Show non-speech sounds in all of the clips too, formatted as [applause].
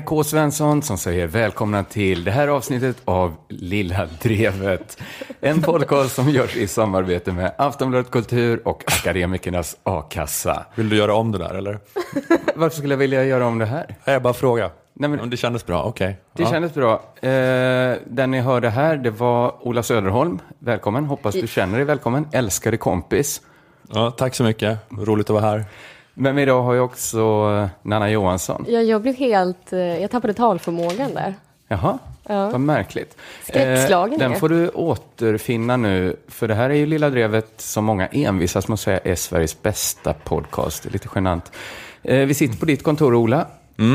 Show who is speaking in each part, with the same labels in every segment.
Speaker 1: är K. Svensson som säger välkomna till det här avsnittet av Lilla Drevet. En podcast som görs i samarbete med Aftonbladet Kultur och Akademikernas A-kassa.
Speaker 2: Vill du göra om det där eller?
Speaker 1: Varför skulle jag vilja göra om det här?
Speaker 2: Jag bara fråga.
Speaker 1: Nej, men-
Speaker 2: Om det kändes bra, okej.
Speaker 1: Det
Speaker 2: Ja.
Speaker 1: kändes bra. Eh, den ni hörde här, det var Ola Söderholm. Välkommen, hoppas du känner dig välkommen. Älskade kompis.
Speaker 2: Ja, tack så mycket, roligt att vara här.
Speaker 1: Men idag har jag också eh, Nanna Johansson.
Speaker 3: Ja, jag blev helt... eh, Jag tappade talförmågan där.
Speaker 1: Jaha,
Speaker 3: Ja.
Speaker 1: vad märkligt.
Speaker 3: Skräckslagen
Speaker 1: den
Speaker 3: är.
Speaker 1: får du återfinna nu, för det här är ju Lilla Drevet som många envisas med att säga är Sveriges bästa podcast. Det är lite genant. Eh, vi sitter på ditt kontor, Ola,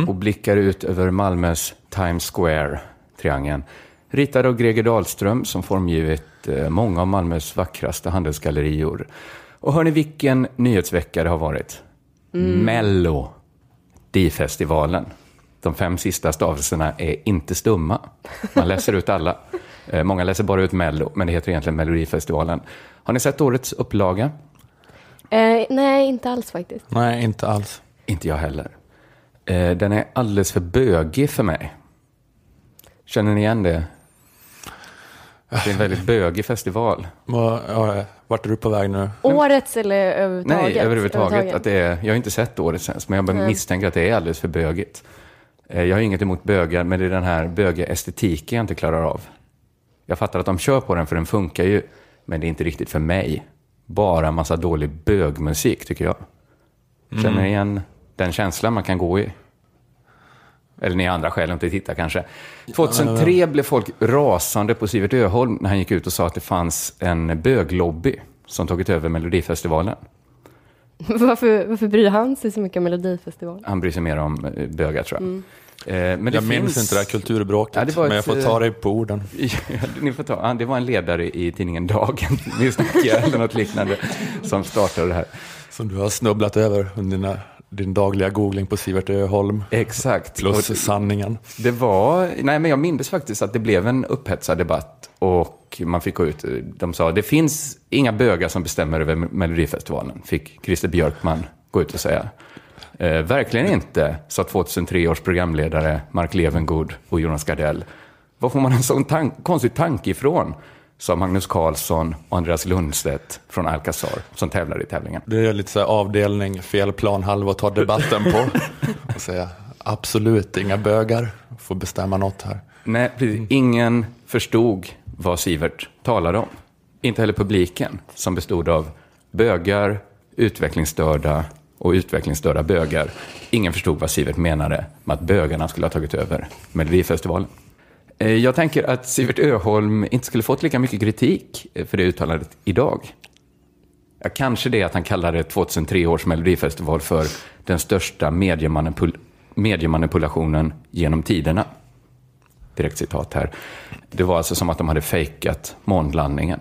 Speaker 1: och blickar ut över Malmös Times Square-triangeln. Ritad av Greger Dahlström som formgivit eh, många av Malmös vackraste handelsgallerior. Och hör ni vilken nyhetsvecka det har varit? Mello. DI-festivalen. De fem sista stavelserna är inte stumma. Man läser ut alla. [laughs] Eh, Många läser bara ut Mello, men det heter egentligen Melodifestivalen. Har ni sett årets upplaga?
Speaker 3: Eh, nej, inte alls faktiskt.
Speaker 2: Nej, inte alls.
Speaker 1: Inte jag heller. Eh, Den är alldeles för bögig för mig. Känner ni igen det? Det är en väldigt bögig festival.
Speaker 2: Ja, Vart är du på väg nu?
Speaker 3: Årets eller överhuvudtaget?
Speaker 1: Nej, överhuvudtaget. Att det är, jag har inte sett årets ens, men jag bara misstänker att det är alldeles för bögigt. Eh, Jag har inget emot bögar, men det är den här bögiga estetiken jag inte klarar av. Jag fattar att de kör på den, för den funkar ju, men det är inte riktigt för mig. Bara massa dålig bögmusik, tycker jag. Känner ni igen den känslan man kan gå i? Eller ni andra skäl inte titta kanske. 2003 blev folk rasande på Sivert Öholm när han gick ut och sa att det fanns en böglobby som tagit över Melodifestivalen. [laughs]
Speaker 3: varför, varför bryr han sig så mycket om Melodifestivalen?
Speaker 1: Han bryr sig mer om eh, bögar tror jag. Eh, Men det
Speaker 2: Jag minns
Speaker 1: finns...
Speaker 2: inte det här kulturbråket,
Speaker 1: Ja, det var
Speaker 2: men jag
Speaker 1: ett,
Speaker 2: får
Speaker 1: eh,
Speaker 2: ta dig på orden. [laughs]
Speaker 1: Ja, Ni får ta. ja, Det var en ledare i tidningen Dagen, [laughs] eller något liknande, som startade det här.
Speaker 2: Som du har snubblat över under dina, din dagliga googling på Sivert Öholm.
Speaker 1: Exakt.
Speaker 2: Plus
Speaker 1: Och
Speaker 2: sanningen.
Speaker 1: Det var, nej men jag minns faktiskt att det blev en upphetsad debatt och man fick gå ut, de sa det finns inga bögar som bestämmer över Melodifestivalen, fick Christer Björkman gå ut och säga. Eh, verkligen inte, sa 2003 års programledare Mark Levengood och Jonas Gardell. Var får man en sån tank, konstig tanke ifrån? Sa Magnus Carlsson och Andreas Lundstedt från Alcazar som tävlar i tävlingen.
Speaker 2: Det är lite så avdelning, fel plan, halva att ta debatten på. [laughs] Och säga absolut inga bögar, får bestämma något här.
Speaker 1: Nej, precis. Ingen förstod vad Sivert talade om. Inte heller publiken, som bestod av bögar, utvecklingsstörda och utvecklingsstörda bögar. Ingen förstod vad Sivert menade med att bögarna skulle ha tagit över Melodifestivalen. Eh, jag tänker att Sivert Öholm inte skulle fått lika mycket kritik eh, för det uttalandet idag. Ja, kanske det att han kallade 2003 års Melodifestival för den största mediemanipul- mediemanipulationen genom tiderna direkt citat här. Det var alltså som att de hade fejkat månlandningen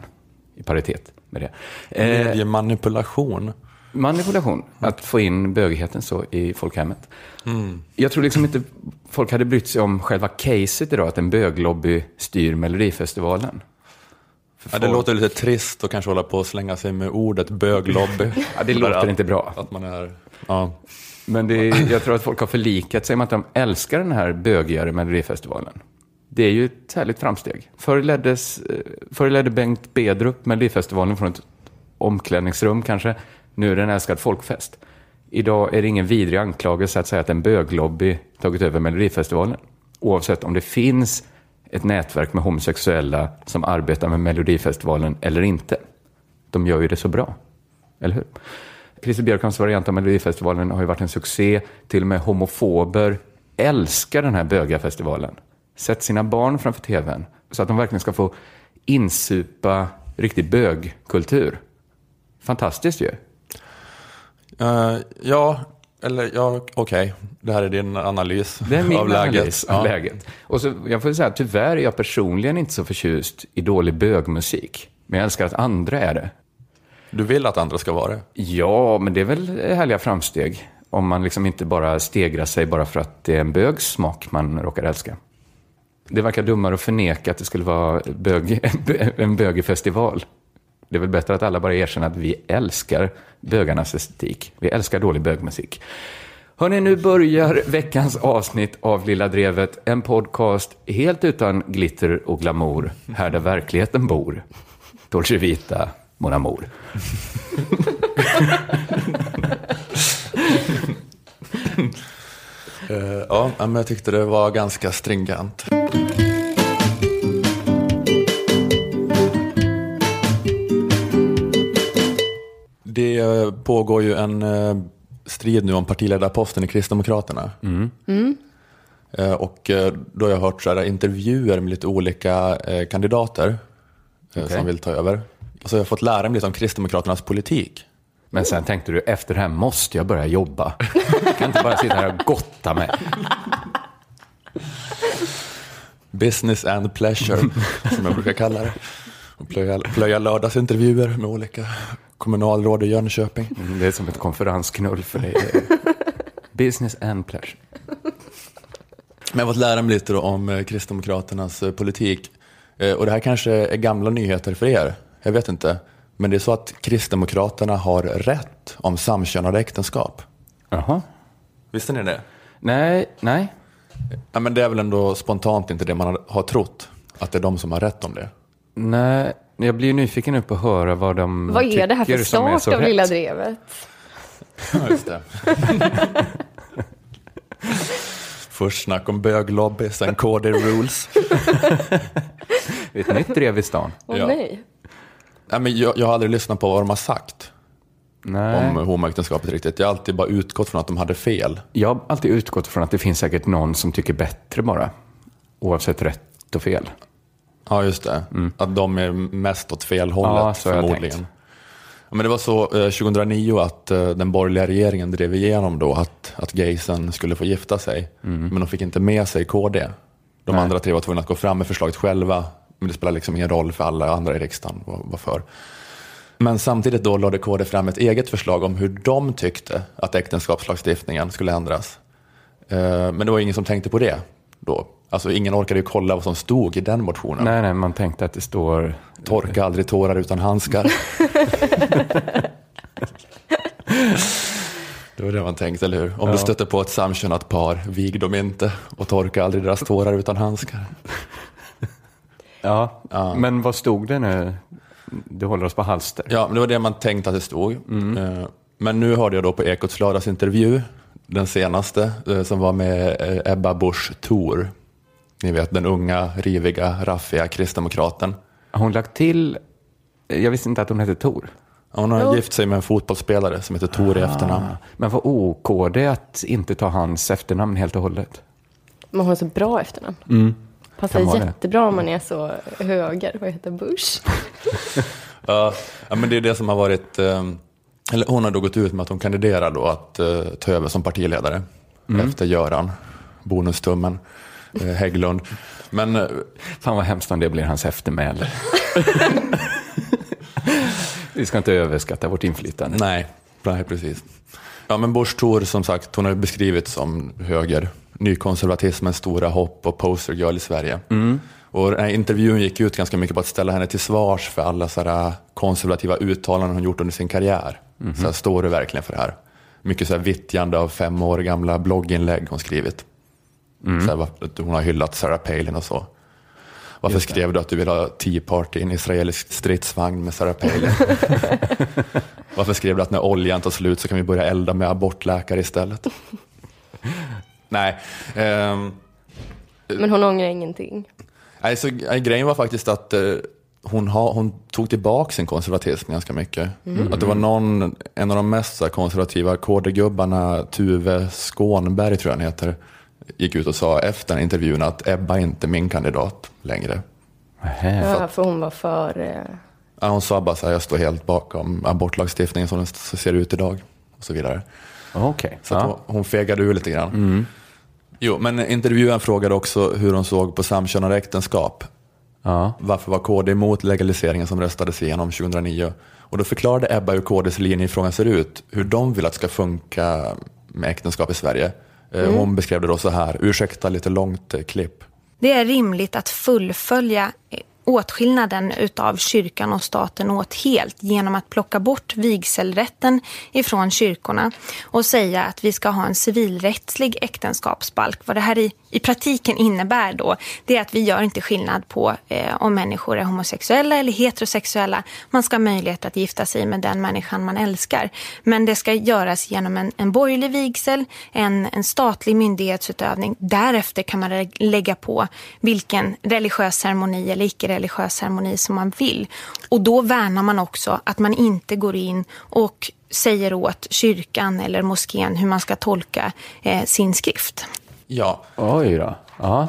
Speaker 1: i paritet med det. Eh,
Speaker 2: Mediemanipulation
Speaker 1: manipulation, att få in bögigheten så i folkhemmet. Jag tror liksom inte folk hade brytt sig om själva caset idag, att en böglobby styr Melodifestivalen.
Speaker 2: Ja, det låter lite trist att kanske hålla på och slänga sig med ordet böglobby. [laughs]
Speaker 1: Ja, det låter inte bra.
Speaker 2: Att man är, ja.
Speaker 1: Men är, [laughs] jag tror att folk har förlikat sig med att de älskar den här bögigare Melodifestivalen. Det är ju ett härligt framsteg. Förr, leddes, eh, förr ledde Bengt Bedrup Melodifestivalen från ett omklädningsrum kanske. Nu är det en älskad folkfest. Idag är det ingen vidrig anklagelse att säga att en böglobby tagit över Melodifestivalen. Oavsett om det finns ett nätverk med homosexuella som arbetar med Melodifestivalen eller inte. De gör ju det så bra. Eller hur? Christer Björkmans variant av Melodifestivalen har ju varit en succé. Till och med homofober älskar den här böga festivalen. Sätt sina barn framför tvn så att de verkligen ska få insupa riktig bögkultur. Fantastiskt ju.
Speaker 2: Eh, ja, eller ja, okej. Det här är din analys
Speaker 1: Det är min
Speaker 2: av läget.
Speaker 1: analys av
Speaker 2: Ja.
Speaker 1: läget. Och så, jag får säga, tyvärr är jag personligen inte så förtjust i dålig bögmusik. Men jag älskar att andra är det.
Speaker 2: Du vill att andra ska vara det?
Speaker 1: Ja, men det är väl härliga framsteg. Om man liksom inte bara stegrar sig bara för att det är en bögs smak man råkar älska. Det verkar dummare att förneka att det skulle vara bög, [laughs] en bögig festival. Det är väl bättre att alla bara erkänner att vi älskar bögarnas estetik. Vi älskar dålig bögmusik. Hörni, nu börjar veckans avsnitt av Lilla Drevet. En podcast helt utan glitter och glamour. Här där verkligheten bor. Dolce Vita, mon amour.
Speaker 2: uh, [laughs] ja, men jag tyckte det var ganska stringent. Det pågår ju en eh, strid nu om partiledarposten i Kristdemokraterna. Eh, Och eh, då har jag hört så här, intervjuer med lite olika kandidater
Speaker 1: Okej.
Speaker 2: som vill ta över. Och så har jag fått lära mig lite om Kristdemokraternas politik.
Speaker 1: Men sen tänkte du, efter det här måste jag börja jobba. Jag kan inte bara sitta här och gotta mig.
Speaker 2: Business and pleasure, som jag brukar kalla det. Och plöja, plöja lördagsintervjuer med olika kommunalråd i Jönköping.
Speaker 1: Mm, Det är som ett konferensknull för dig. Business and pleasure.
Speaker 2: Men jag har fått lära mig lite då om eh, Kristdemokraternas eh, politik. Eh, Och det här kanske är gamla nyheter för er, jag vet inte. Men det är så att Kristdemokraterna har rätt om samkönade äktenskap.
Speaker 1: Jaha.
Speaker 2: Visste ni det?
Speaker 1: Nej, nej.
Speaker 2: Ja, men det är väl ändå spontant inte det man har- har trott, att det är de som har rätt om det.
Speaker 1: Nej, jag blir nyfiken nu på att höra vad de
Speaker 3: Vad är det här för
Speaker 1: tycker som är
Speaker 3: start
Speaker 1: så
Speaker 3: av. Lilla Drevet?
Speaker 2: Ja, just det. [laughs] Först snack om böglobby, sen KD rules. [laughs]
Speaker 1: Ett nytt drev i stan.
Speaker 3: Åh
Speaker 2: Ja.
Speaker 3: nej.
Speaker 2: Nej, men jag, jag har aldrig lyssnat på vad de har sagt
Speaker 1: Nej.
Speaker 2: om homoäktenskapet riktigt. Jag har alltid bara utgått från att de hade fel.
Speaker 1: Jag har alltid utgått från att det finns säkert någon som tycker bättre bara. Oavsett rätt och fel.
Speaker 2: Ja, just det. Att de är mest åt fel hållet
Speaker 1: Ja,
Speaker 2: förmodligen. men det var så eh, 2009 att eh, den borgerliga regeringen drev igenom då att, att gaysen skulle få gifta sig. Men de fick inte med sig KD. De
Speaker 1: Mm. Nej.
Speaker 2: andra tre var tvungna att gå fram med förslaget själva. Men det spelar liksom ingen roll för alla andra i riksdagen var, var för. Men samtidigt då lade KD fram ett eget förslag om hur de tyckte att äktenskapslagstiftningen skulle ändras. Eh, Men det var ingen som tänkte på det då. Alltså ingen orkade ju kolla vad som stod i den motionen.
Speaker 1: Nej, nej, man tänkte att det står...
Speaker 2: Torka aldrig tårar utan handskar. [laughs] det var det man tänkte, eller hur? Om du
Speaker 1: Ja.
Speaker 2: stöter på ett samkönat par, vig dem inte och torka aldrig deras tårar utan handskar. [laughs]
Speaker 1: Ja,
Speaker 2: Ja.
Speaker 1: men vad stod det nu? Du håller oss på halster.
Speaker 2: Ja, men det var det man tänkte att det stod. Eh, Men nu hörde jag då på Ekots lördagsintervju, den senaste, eh, som var med eh, Ebba Busch Thor. Ni vet den unga, riviga, raffiga kristdemokraten.
Speaker 1: Har hon lagt till... Jag visste inte att hon hette Tor.
Speaker 2: Hon har
Speaker 3: Jo.
Speaker 2: gift sig med en fotbollsspelare som heter Thor i efternamn.
Speaker 1: Men vad OKD att inte ta hans efternamn helt och hållet?
Speaker 3: Man har så bra efternamn. Passar
Speaker 1: Kan vara det.
Speaker 3: jättebra om man är så höger. Vad heter Bush? [laughs]
Speaker 2: Ja, men det är det som har varit, eh, eller hon har då gått ut med att hon kandiderar då att eh, ta över som partiledare efter Göran, bonustummen, eh, Hägglund. Men eh,
Speaker 1: Fan vad hemskt om det blir hans eftermäle. [laughs] Vi ska inte överskatta vårt inflytande.
Speaker 2: nej, nej, precis. Ja, men Busch Thor som sagt, hon har beskrivits som höger, nykonservatismens stora hopp och poster girl i Sverige. Och den här intervjun gick ut ganska mycket på att ställa henne till svars för alla så konservativa uttalanden hon gjort under sin karriär. Så här, står du verkligen för det här? Mycket så här vittjande av fem år gamla blogginlägg hon skrivit. Så här, hon har hyllat Sarah Palin och så. Varför skrev du att du vill ha Tea Party, en israelisk stridsvagn med Sarah Palin? [laughs] Varför skrev du att när oljan tar slut så kan vi börja elda med abortläkare istället? Nej, ehm,
Speaker 3: Men hon ångrar ingenting.
Speaker 2: Nej, så, nej, grejen var faktiskt att eh, hon, ha, hon tog tillbaka sin konservatism ganska mycket. Att det var någon, en av de mest konservativa KD-gubbarna, Tuve Skånberg tror jag han heter, gick ut och sa efter den intervjun att Ebba är inte min kandidat längre.
Speaker 1: Nähä.
Speaker 3: Ja, för hon var för... Eh,
Speaker 2: Ja, hon sa bara så här, jag står helt bakom abortlagstiftningen som den ser ut idag. Och så vidare.
Speaker 1: Okej.
Speaker 2: Så
Speaker 1: Ja.
Speaker 2: hon, hon fegade ur lite grann. Jo, men intervjuaren frågade också hur hon såg på samkönade äktenskap.
Speaker 1: Ja.
Speaker 2: Varför var KD emot legaliseringen som röstades igenom 2009? Och då förklarade Ebba hur KDs linje i frågan ser ut, hur de vill att det ska funka med äktenskap i Sverige. Eh, Hon beskrev det då så här, ursäkta lite långt eh, klipp.
Speaker 4: Det är rimligt att fullfölja åtskillnaden utav kyrkan och staten åt helt genom att plocka bort vigselrätten ifrån kyrkorna och säga att vi ska ha en civilrättslig äktenskapsbalk. Vad det här i, i praktiken innebär då, det är att vi gör inte skillnad på eh, om människor är homosexuella eller heterosexuella. Man ska ha möjlighet att gifta sig med den människan man älskar. Men det ska göras genom en, en borgerlig vigsel, en, en statlig myndighetsutövning. Därefter kan man lägga på vilken religiös ceremoni eller icke icke-religiös ceremoni som man vill. Och då värnar man också att man inte går in och säger åt kyrkan eller moskén hur man ska tolka eh, sin skrift.
Speaker 2: Ja.
Speaker 1: Oj då. Ja,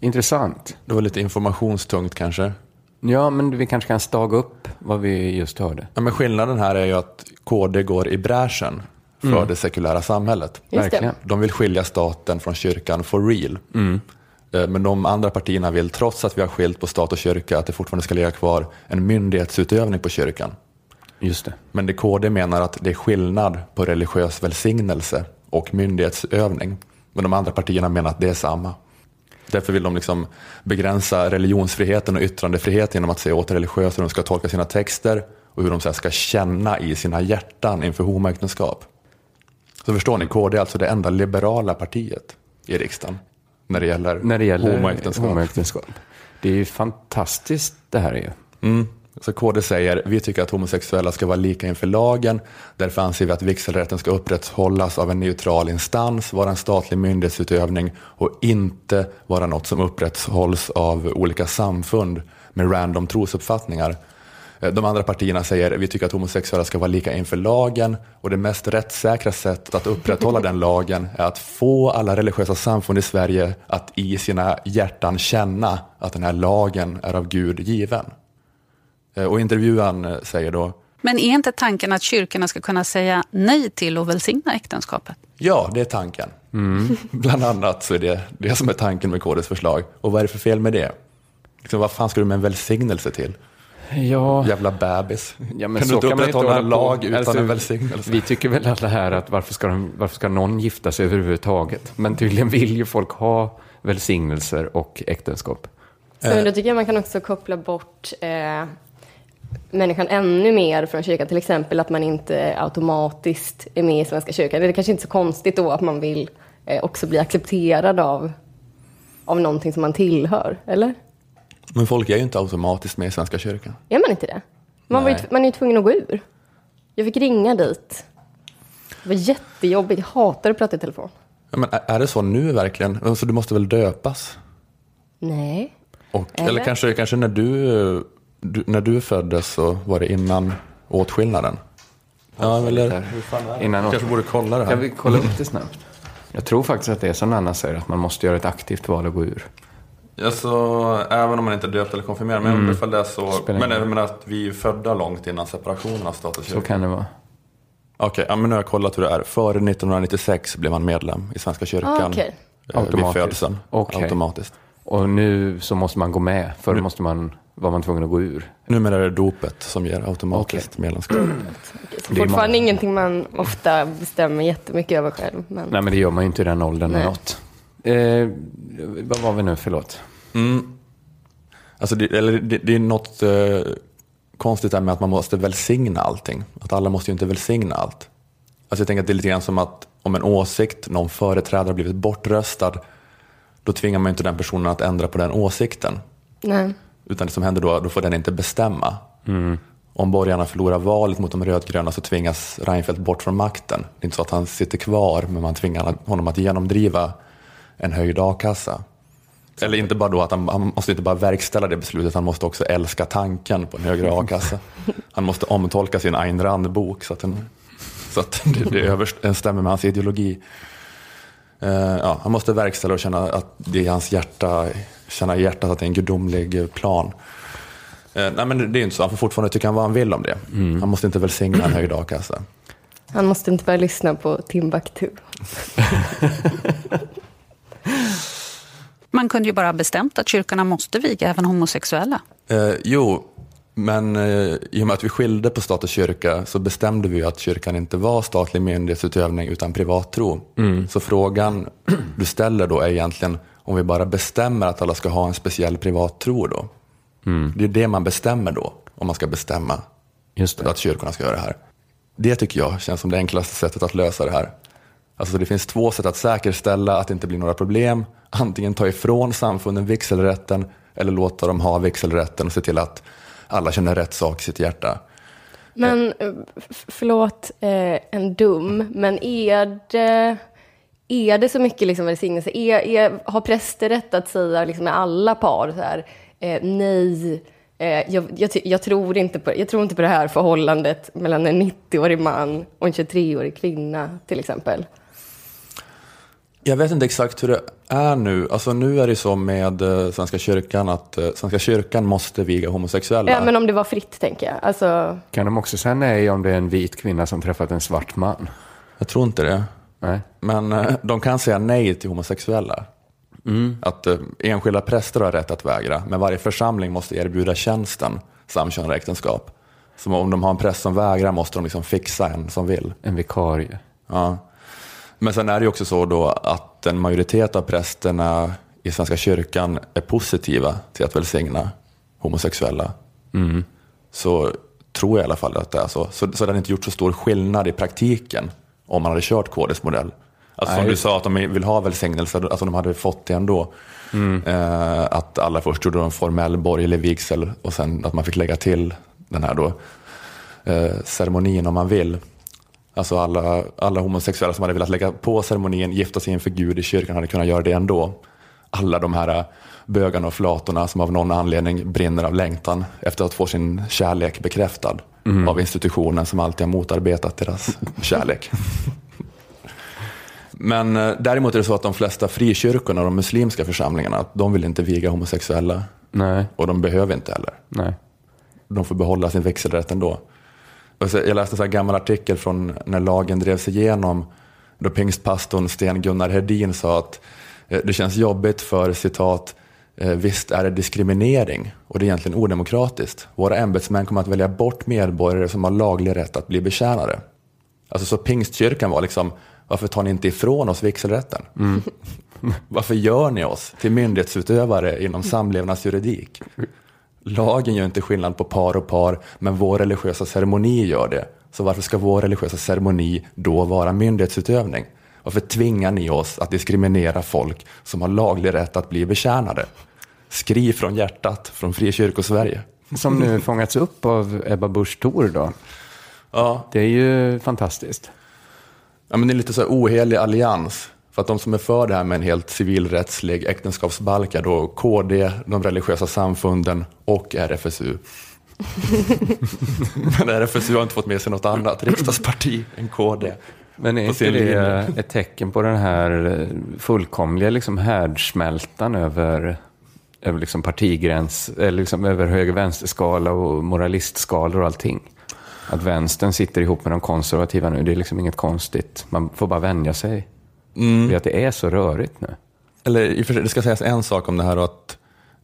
Speaker 1: intressant.
Speaker 2: Det var lite informationstungt kanske.
Speaker 1: Ja, men vi kanske kan staga upp vad vi just hörde.
Speaker 2: Ja, men skillnaden här är ju att KD går i bräschen för mm. det sekulära samhället.
Speaker 1: Verkligen.
Speaker 2: De vill skilja staten från kyrkan for real. Mm. Eh, men de andra partierna vill, trots att vi har skilt på stat och kyrka, att det fortfarande ska ligga kvar en myndighetsutövning på kyrkan.
Speaker 1: Just det.
Speaker 2: Men det KD menar att det är skillnad på religiös välsignelse och myndighetsövning. Men de andra partierna menar att det är samma. Därför vill de liksom begränsa religionsfriheten och yttrandefriheten genom att säga åt religiösa hur de ska tolka sina texter och hur de ska känna i sina hjärtan inför homoäktenskap. Så förstår ni, KD är alltså det enda liberala partiet i riksdagen när det gäller,
Speaker 1: när det gäller
Speaker 2: homoäktenskap.
Speaker 1: homoäktenskap. Det är ju fantastiskt det här är ju.
Speaker 2: Mm. Så KD säger, vi tycker att homosexuella ska vara lika inför lagen. Därför anser vi att vigselrätten ska upprätthållas av en neutral instans, vara en statlig myndighetsutövning och inte vara något som upprätthålls av olika samfund med random trosuppfattningar. Eh, de andra partierna säger vi tycker att homosexuella ska vara lika inför lagen och det mest rättssäkra sättet att upprätthålla den lagen är att få alla religiösa samfund i Sverige att i sina hjärtan känna att den här lagen är av Gud given. Eh, och intervjuaren eh, säger då
Speaker 5: men är inte tanken att kyrkorna ska kunna säga nej till och välsigna äktenskapet?
Speaker 2: Ja, det är tanken. Mm. [laughs] Bland annat så är det det som är tanken med KDs förslag. Och vad är det för fel med det? Liksom, vad fan ska du med en välsignelse till?
Speaker 1: Ja.
Speaker 2: Jävla bebis.
Speaker 1: Ja, men kan så du inte
Speaker 2: upprätthålla en lag utan alltså, en välsignelse?
Speaker 1: Vi tycker väl alla här att varför ska, de, varför ska någon gifta sig överhuvudtaget? Men tydligen vill ju folk ha välsignelser och äktenskap.
Speaker 3: Så då tycker jag man kan också koppla bort eh, människan ännu mer från kyrkan. Till exempel att man inte automatiskt är med i Svenska kyrkan. Det är kanske inte så konstigt då att man vill eh, också bli accepterad av, av någonting som man tillhör, eller?
Speaker 2: Men folk är ju inte automatiskt med i Svenska kyrkan.
Speaker 3: Är man inte det? Man, var ju, man är ju tvungen att gå ur. Jag fick ringa dit. Det var jättejobbigt. Jag hatar att prata i telefon.
Speaker 2: Ja, men är det så nu verkligen? Alltså, du måste väl döpas?
Speaker 3: Nej.
Speaker 2: Och, eller? eller kanske, kanske när, du, du, när du föddes så var det innan åtskillnaden? Ja, eller innan kanske borde kolla det här.
Speaker 1: Kan vi kolla upp det snabbt? Jag tror faktiskt att det är som Anna säger, att man måste göra ett aktivt val och gå ur.
Speaker 2: Alltså, även om man inte är döpt eller konfirmerad. Men mm. ifall det är så. Men menar att vi är födda långt innan separationen av stat och
Speaker 1: kyrka. Så kan det vara.
Speaker 2: Okej, okay, ja, men nu har jag kollat hur det är. Före 1996 blev man medlem i Svenska kyrkan. Ah, okay.
Speaker 1: Automatiskt.
Speaker 2: Vid födseln.
Speaker 1: Okay.
Speaker 2: Automatiskt.
Speaker 1: Och nu så måste man gå med. Förr nu. måste man, var man tvungen att gå ur.
Speaker 2: Numera är det dopet som ger automatiskt okay. medlemskap. [clears throat]
Speaker 3: Så fortfarande ingenting man ofta bestämmer jättemycket över själv.
Speaker 1: Men... Nej, men det gör man ju inte i den åldern. Något. Eh, vad var vi nu? Förlåt.
Speaker 2: Mm. Alltså det, eller det, det är något eh, konstigt där med att man måste välsigna allting. Att alla måste ju inte välsigna allt. Alltså jag tänker att det är lite grann som att om en åsikt, någon företrädare har blivit bortröstad, då tvingar man inte den personen att ändra på den åsikten.
Speaker 3: Nej.
Speaker 2: Utan det som händer då, då får den inte bestämma. Mm. Om borgarna förlorar valet mot de rödgröna så tvingas Reinfeldt bort från makten. Det är inte så att han sitter kvar, men man tvingar honom att genomdriva en höjd a-kassa. Eller inte bara då att han, han, måste inte bara verkställa det beslutet, han måste också älska tanken på en högre [laughs] a-kassa. Han måste omtolka sin Ayn Rand-bok så att, den, så att [laughs] det, det överensstämmer med hans ideologi. Uh, ja, han måste verkställa och känna att det är hans hjärta, känna i hjärtat att det är en gudomlig plan. Uh, nej men det är inte så, han får fortfarande tycka vad han vill om det. Mm. Han måste inte välsigna en höjd a-kassa. [clears throat]
Speaker 3: Han måste inte börja lyssna på Timbuktu. [laughs]
Speaker 5: Man kunde ju bara ha bestämt att kyrkorna måste viga även homosexuella.
Speaker 2: Eh, jo, men eh, i och med att vi skilde på stat och kyrka så bestämde vi att kyrkan inte var statlig myndighetsutövning utan privattro. Mm. Så frågan [clears throat] du ställer då är egentligen om vi bara bestämmer att alla ska ha en speciell privattro då? Det är det man bestämmer då, om man ska bestämma
Speaker 1: Just det.
Speaker 2: att kyrkorna ska göra det här. Det tycker jag känns som det enklaste sättet att lösa det här. Alltså det finns två sätt att säkerställa att det inte blir några problem. Antingen ta ifrån samfunden vigselrätten eller låta dem ha vigselrätten och se till att alla känner rätt sak i sitt hjärta.
Speaker 3: Men förlåt eh, en dum, men är det, är det så mycket liksom välsignelse? Är, är, har präster rätt att säga liksom med alla par så här, eh, nej, eh, jag, jag, jag, tror inte på, jag tror inte på det här förhållandet mellan en 90-årig man och en 23-årig kvinna till exempel?
Speaker 2: Jag vet inte exakt hur det är nu. Alltså nu är det så med eh, Svenska kyrkan att eh, Svenska kyrkan måste viga homosexuella.
Speaker 3: Ja, men om det var fritt tänker jag. Alltså,
Speaker 1: Kan de också säga nej om det är en vit kvinna som träffat en svart man?
Speaker 2: Jag tror inte det.
Speaker 1: Nej.
Speaker 2: Men eh, de kan säga nej till homosexuella. Att eh, enskilda präster har rätt att vägra, men varje församling måste erbjuda tjänsten samkönade äktenskap. Så om de har en präst som vägrar måste de liksom fixa en som vill.
Speaker 1: En vikarie.
Speaker 2: Ja. Men sen är det ju också så då att en majoritet av prästerna i Svenska kyrkan är positiva till att välsigna homosexuella. Så tror jag i alla fall att det är så. Så, så det hade inte gjort så stor skillnad i praktiken om man hade kört KDs modell. Alltså som du sa att de vill ha välsignelse, alltså de hade fått det ändå. Eh, att alla först gjorde en formell borgerlig vigsel och sen att man fick lägga till den här då eh, ceremonin om man vill. Alltså alla, alla homosexuella som hade velat lägga på ceremonin, gifta sig inför Gud i kyrkan hade kunnat göra det ändå. Alla de här bögarna och flatorna som av någon anledning brinner av längtan efter att få sin kärlek bekräftad av institutionen som alltid har motarbetat deras kärlek. Men eh, däremot är det så att de flesta frikyrkorna och de muslimska församlingarna, att de vill inte viga homosexuella
Speaker 1: Nej.
Speaker 2: och de behöver inte heller
Speaker 1: Nej.
Speaker 2: de får behålla sin växelrätt ändå. Jag läste en gammal artikel från när lagen drevs igenom då pingstpastorn Sten-Gunnar Hedin sa att eh, det känns jobbigt för citat eh, Visst är det diskriminering och det är egentligen odemokratiskt. Våra ämbetsmän kommer att välja bort medborgare som har laglig rätt att bli betjänade. Alltså så pingstkyrkan var liksom, varför tar ni inte ifrån oss vigselrätten? [laughs] varför gör ni oss till myndighetsutövare inom samlevnadsjuridik? Lagen gör inte skillnad på par och par, men vår religiösa ceremoni gör det. Så varför ska vår religiösa ceremoni då vara myndighetsutövning? Varför tvingar ni oss att diskriminera folk som har laglig rätt att bli betjänade? Skriv från hjärtat från Frikyrkosverige.
Speaker 1: Som nu [laughs] fångats upp av Ebba Busch Thor då.
Speaker 2: Ja,
Speaker 1: Det är ju fantastiskt.
Speaker 2: Ja, men det är lite så här ohelig allians. För att de som är för det här med en helt civilrättslig äktenskapsbalk är då KD, de religiösa samfunden och RFSU. [laughs] men RFSU har inte fått med sig något annat riksdagsparti än KD.
Speaker 1: Men är inte det
Speaker 2: linje.
Speaker 1: ett tecken på den här fullkomliga liksom härdsmältan över, över liksom partigräns, eller liksom över höger-vänsterskala och moralistskalor och allting? Att vänstern sitter ihop med de konservativa nu, det är liksom inget konstigt. Man får bara vänja sig vid att det är så rörigt nu.
Speaker 2: Eller i och för sig, det ska sägas en sak om det här att,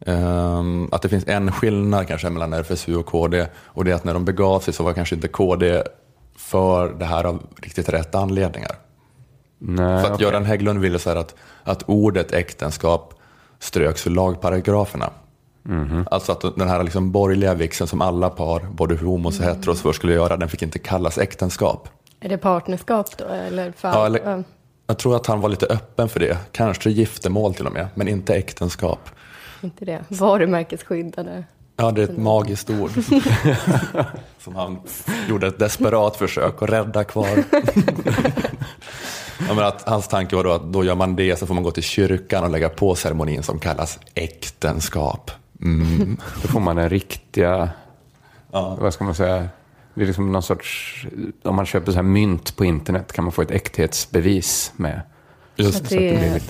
Speaker 2: ehm, att det finns en skillnad kanske mellan RFSU och KD och det är att när de begav sig så var kanske inte KD för det här av riktigt rätt anledningar.
Speaker 1: Nej,
Speaker 2: För att
Speaker 1: okej.
Speaker 2: Göran Hägglund ville så här att, att ordet äktenskap ströks ur lagparagraferna. Alltså att den här liksom borgerliga vigseln som alla par, både homos och heteros först skulle göra, den fick inte kallas äktenskap.
Speaker 3: är det partnerskap då? Eller fall?
Speaker 2: Ja, eller. Jag tror att han var lite öppen för det, kanske giftermål till och med, men inte äktenskap.
Speaker 3: Inte det. Varumärkesskyddade.
Speaker 2: Ja, det är ett magiskt ord. [laughs] Som han gjorde ett desperat försök att rädda kvar. ja, men att hans tanke var då att då gör man det så får man gå till kyrkan och lägga på ceremonin som kallas äktenskap. Mm.
Speaker 1: Då får man den riktiga,
Speaker 2: Ja.
Speaker 1: vad ska man säga, det är liksom någon sorts, om man köper så här mynt på internet kan man få ett äkthetsbevis med.
Speaker 2: Just
Speaker 1: det
Speaker 3: det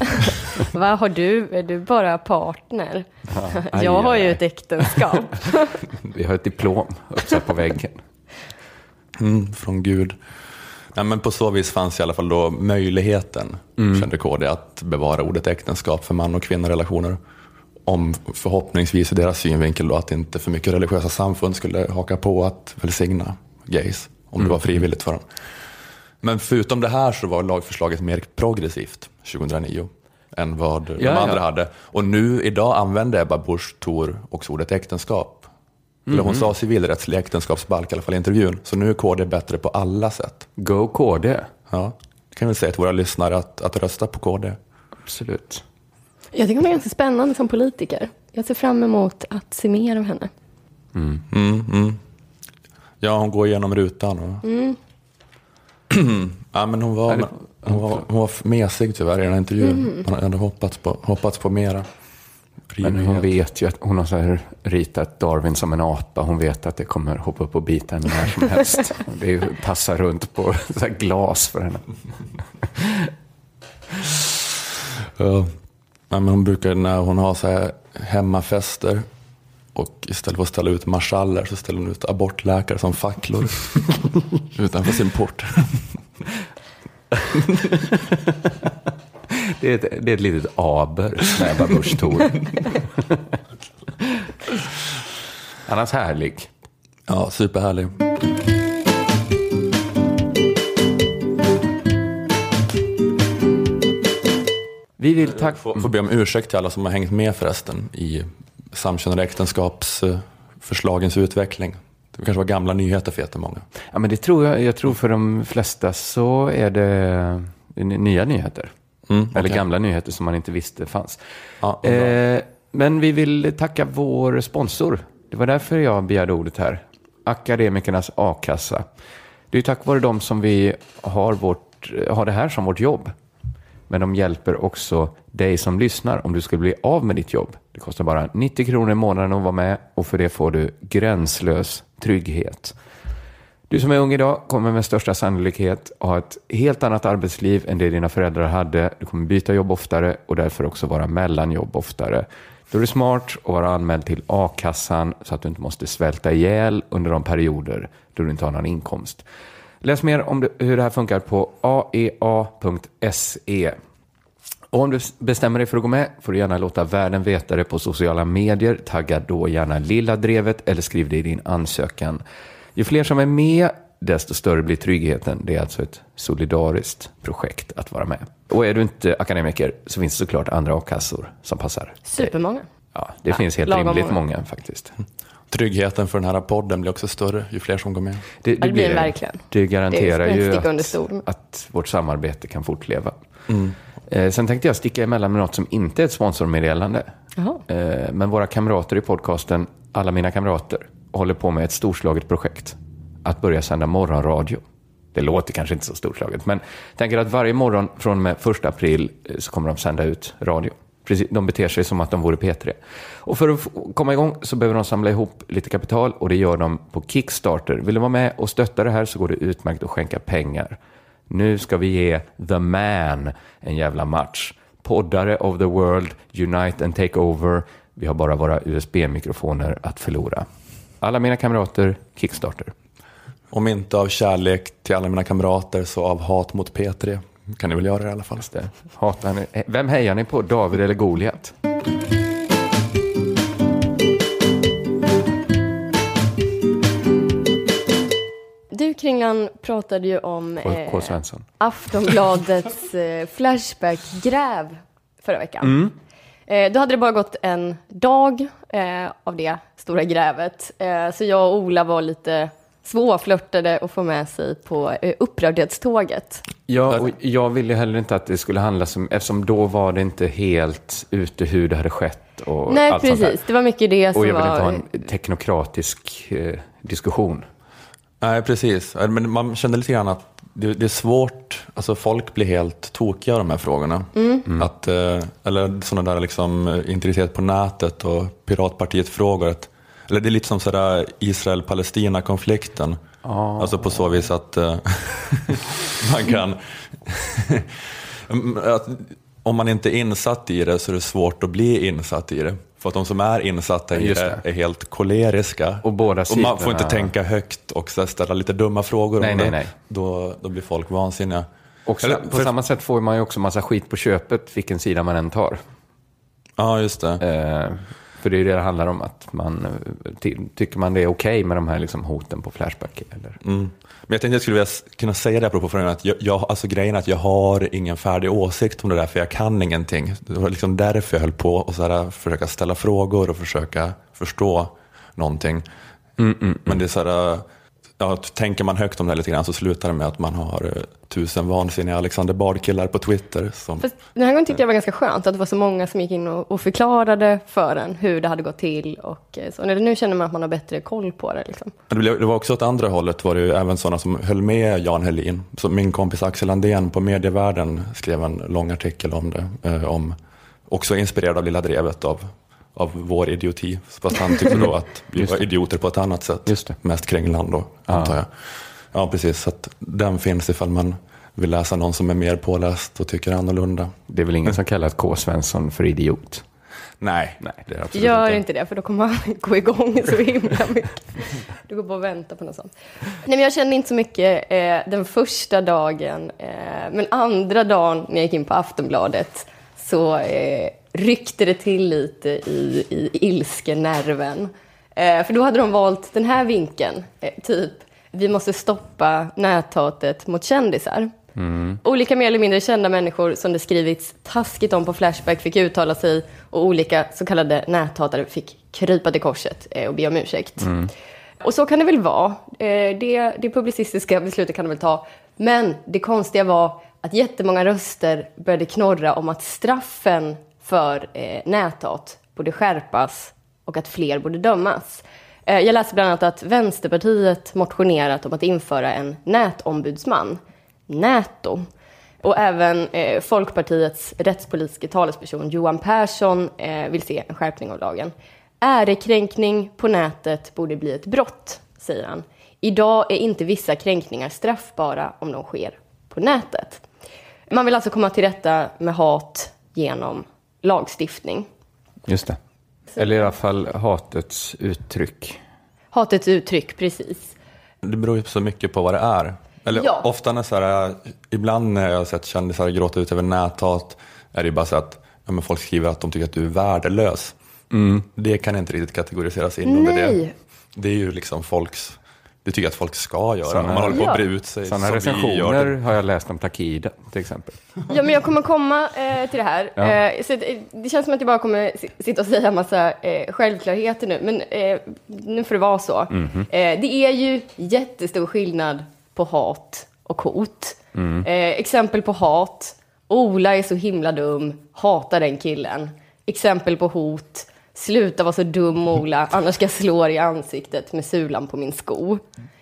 Speaker 3: [laughs] Vad har du? Är du bara partner? [laughs]
Speaker 1: aj,
Speaker 3: Jag har
Speaker 1: aj,
Speaker 3: ju
Speaker 1: aj.
Speaker 3: ett äktenskap. [laughs]
Speaker 1: vi har ett diplom uppsatt på väggen.
Speaker 2: Mm, från Gud. Ja, men på så vis fanns i alla fall då möjligheten, kände KD, att bevara ordet äktenskap för man och kvinnorelationer. Om förhoppningsvis ur deras synvinkel då att inte för mycket religiösa samfund skulle haka på att välsigna gays, om det var frivilligt för dem. Men förutom det här så var lagförslaget mer progressivt 2009. än vad de
Speaker 1: Ja, ja.
Speaker 2: andra hade. Och nu idag använder Ebba Busch Thor också ordet äktenskap.
Speaker 1: Mhm.
Speaker 2: hon sa civilrättslig äktenskapsbalk i alla fall i intervjun. Så nu är KD bättre på alla sätt.
Speaker 1: Go KD.
Speaker 2: Ja, det kan vi säga till våra lyssnare att, att rösta på KD.
Speaker 1: Absolut.
Speaker 3: Jag tycker hon är ganska spännande som politiker. Jag ser fram emot att se mer av henne.
Speaker 2: Mm, mm. Ja, hon går igenom rutan. Och... [clears throat] ja, men hon var,
Speaker 1: det-
Speaker 2: hon var, hon var mesig tyvärr i den här intervjun. Man hade hoppats på, hoppats på mera.
Speaker 1: Men hon vet ju att hon har så här ritat Darwin som en apa. Hon vet att det kommer hoppa upp och bita henne när som helst. [laughs] Det är ju passa runt på så här glas för henne.
Speaker 2: Ja. Ja, men hon brukar när hon har så här hemmafester och istället för att ställa ut marschaller så ställer hon ut abortläkare som facklor [laughs] utanför sin port. [laughs]
Speaker 1: Det är ett, det är ett litet aber med Ebba Busch. Annars härlig.
Speaker 2: Ja, superhärlig.
Speaker 1: Vi vill tacka...
Speaker 2: Får, får be om ursäkt till alla som har hängt med förresten i samkönade äktenskapsförslagens utveckling. Det kanske var gamla nyheter för jättemånga.
Speaker 1: Ja, men det tror jag. Jag tror för de flesta så är det n- nya nyheter.
Speaker 2: Mm,
Speaker 1: Eller
Speaker 2: okej.
Speaker 1: gamla nyheter som man inte visste fanns.
Speaker 2: Ja,
Speaker 1: eh, men vi vill tacka vår sponsor. Det var därför jag begärde ordet här. Akademikernas a-kassa. Det är tack vare dem som vi har, vårt, har det här som vårt jobb. Men de hjälper också dig som lyssnar om du skulle bli av med ditt jobb. Det kostar bara 90 kronor i månaden att vara med och för det får du gränslös trygghet. Du som är ung idag kommer med största sannolikhet ha ett helt annat arbetsliv än det dina föräldrar hade. Du kommer byta jobb oftare och därför också vara mellan jobb oftare. Då är det smart att vara anmäld till a-kassan så att du inte måste svälta ihjäl under de perioder då du inte har någon inkomst. Läs mer om hur det här funkar på aea.se. Och om du bestämmer dig för att gå med får du gärna låta världen veta det på sociala medier. Tagga då gärna lilla drevet eller skriv det i din ansökan. Ju fler som är med, desto större blir tryggheten. Det är alltså ett solidariskt projekt att vara med. Och är du inte akademiker så finns det såklart andra a-kassor som passar.
Speaker 3: Supermånga.
Speaker 1: Ja, det finns helt rimligt
Speaker 3: många.
Speaker 1: många faktiskt.
Speaker 2: Tryggheten för den här podden blir också större ju fler som går med.
Speaker 1: Det,
Speaker 3: det blir det verkligen.
Speaker 1: Det garanterar
Speaker 3: Det är
Speaker 1: ju att, att vårt samarbete kan fortleva. Eh, sen tänkte jag sticka emellan med något som inte är ett sponsormeddelande. Eh, men våra kamrater i podcasten, alla mina kamrater, håller på med ett storslaget projekt. Att börja sända morgonradio. Det låter kanske inte så storslaget, men tänker att varje morgon från och med 1 april eh, så kommer de sända ut radio. Precis, de beter sig som att de vore P3. Och för att komma igång så behöver de samla ihop lite kapital och det gör de på Kickstarter. Vill du vara med och stötta det här så går det utmärkt att skänka pengar. Nu ska vi ge The Man en jävla match. Poddare of the world, unite and take over. Vi har bara våra USB-mikrofoner att förlora. Alla mina kamrater, Kickstarter.
Speaker 2: Om inte av kärlek till alla mina kamrater så av hat mot P3 kan ni väl göra det i alla fall.
Speaker 1: Hatar ni, eh, vem hejar ni på, David eller Goliat?
Speaker 3: Du Kringlan pratade ju om
Speaker 1: K.
Speaker 3: eh,
Speaker 1: K. Svensson.
Speaker 3: Aftonbladets eh, Flashback-gräv förra veckan. Eh, då hade det bara gått en dag eh, av det stora grävet. Eh, så jag och Ola var lite svårflörtade att få med sig på eh, upprördhetståget.
Speaker 1: Ja, och jag ville heller inte att det skulle handla om, eftersom då var det inte helt ute hur det hade skett och
Speaker 3: Nej,
Speaker 1: allt sånt där.
Speaker 3: precis. Det var mycket det som
Speaker 1: Och jag vill
Speaker 3: var...
Speaker 1: inte ha en teknokratisk eh, diskussion.
Speaker 2: Nej, precis. Men man kände lite grann att det, det är svårt, alltså folk blir helt tokiga av de här frågorna. Att, eh, eller sådana där liksom eh, integritet på nätet och Piratpartiet-frågor. Eller det är lite som sådär Israel-Palestina-konflikten. Alltså på så vis att eh, [laughs] man kan... [laughs] att om man inte är insatt i det så är det svårt att bli insatt i det. För att de som är insatta i det är helt koleriska.
Speaker 1: Och båda
Speaker 2: och man får inte tänka högt och ställa lite dumma frågor
Speaker 1: Nej,
Speaker 2: om
Speaker 1: nej,
Speaker 2: det.
Speaker 1: nej.
Speaker 2: Då, då blir folk vansinniga.
Speaker 1: Och
Speaker 2: Eller,
Speaker 1: på
Speaker 2: för-
Speaker 1: samma sätt får man ju också massa skit på köpet, vilken sida man än tar.
Speaker 2: Ja, just det.
Speaker 1: Eh, För det är det det handlar om, att man eh, ty- tycker man det är okej med de här liksom hoten på Flashback? Eller?
Speaker 2: Mm. Men jag tänkte jag skulle vilja kunna säga det apropå frågan att jag, jag, alltså grejen är att jag har ingen färdig åsikt om det där för jag kan ingenting. Det var liksom därför jag höll på och så här, försöka ställa frågor och försöka förstå någonting. Men det är så här, ja, tänker man högt om det här lite grann så slutar det med att man har eh, tusen vansinniga Alexander Bard-killar på Twitter. Som,
Speaker 3: Fast den här gången tyckte jag var ganska skönt att det var så många som gick in och, och förklarade för en hur det hade gått till. Och eh, så. Nu känner man att man har bättre koll på det. Liksom.
Speaker 2: Det var också åt andra hållet var det ju även sådana som höll med Jan Helin. Så min kompis Axel Andén på Medievärlden skrev en lång artikel om det. Eh, om, också inspirerad av Lilla Drevet av, av vår idioti. Fast han tyckte då att vi var idioter på ett annat sätt.
Speaker 1: Just det.
Speaker 2: Mest Kringland då, antar jag. Ja, precis. Så att den finns ifall man vill läsa någon som är mer påläst och tycker annorlunda.
Speaker 1: Det är väl ingen som kallar K. Svensson för idiot?
Speaker 2: Nej,
Speaker 1: Nej.
Speaker 2: det är absolut
Speaker 3: Gör
Speaker 2: inte.
Speaker 3: inte det, för då kommer man [laughs] gå igång så himla mycket. Du går bara och väntar på något sånt. Nej, men jag kände inte så mycket eh, den första dagen, eh, men andra dagen när jag gick in på Aftonbladet så eh, ryckte det till lite i, i ilskenerven. Eh, för då hade de valt den här vinkeln, eh, typ vi måste stoppa näthatet mot kändisar. Olika mer eller mindre kända människor som det skrivits taskigt om på Flashback fick uttala sig och olika så kallade näthatare fick krypa till korset eh, och be om ursäkt. Och så kan det väl vara. Eh, Det, det publicistiska beslutet kan det väl ta. Men det konstiga var att jättemånga röster började knorra om att straffen för eh, näthat borde skärpas och att fler borde dömas. Eh, Jag läste bland annat att Vänsterpartiet motionerat om att införa en nätombudsman, Näto. Och även eh, Folkpartiets rättspolitiska talesperson Johan Persson eh, vill se en skärpning av lagen. Ärekränkning på nätet borde bli ett brott, säger han. Idag är inte vissa kränkningar straffbara om de sker på nätet. Man vill alltså komma till rätta med hat genom lagstiftning.
Speaker 1: Just det. Eller i alla fall hatets uttryck.
Speaker 3: Hatets uttryck, precis.
Speaker 2: Det beror ju så mycket på vad det är. Eller
Speaker 3: Ja.
Speaker 2: ofta när så här, ibland när jag har sett kändisar gråta ut över näthat är det ju bara så att ja, men folk skriver att de tycker att du är värdelös. Det kan inte riktigt kategoriseras in under det. Det är ju liksom folks, det tycker jag att folk ska göra.
Speaker 1: Såna-
Speaker 2: man håller på att
Speaker 3: Ja.
Speaker 2: bre ut sig
Speaker 1: Sådana recensioner har jag läst om Takida till exempel.
Speaker 3: Ja, men jag kommer komma eh, till det här.
Speaker 1: Ja.
Speaker 3: Eh, så det, det känns som att jag bara kommer si- sitta och säga en massa eh, självklarheter nu, men eh, nu får det vara så. Eh, det är ju jättestor skillnad på hat och hot. Eh, exempel på hat. Ola är så himla dum, hatar den killen. Exempel på hot. Sluta vara så dum Ola, annars ska jag slå dig i ansiktet med sulan på min sko.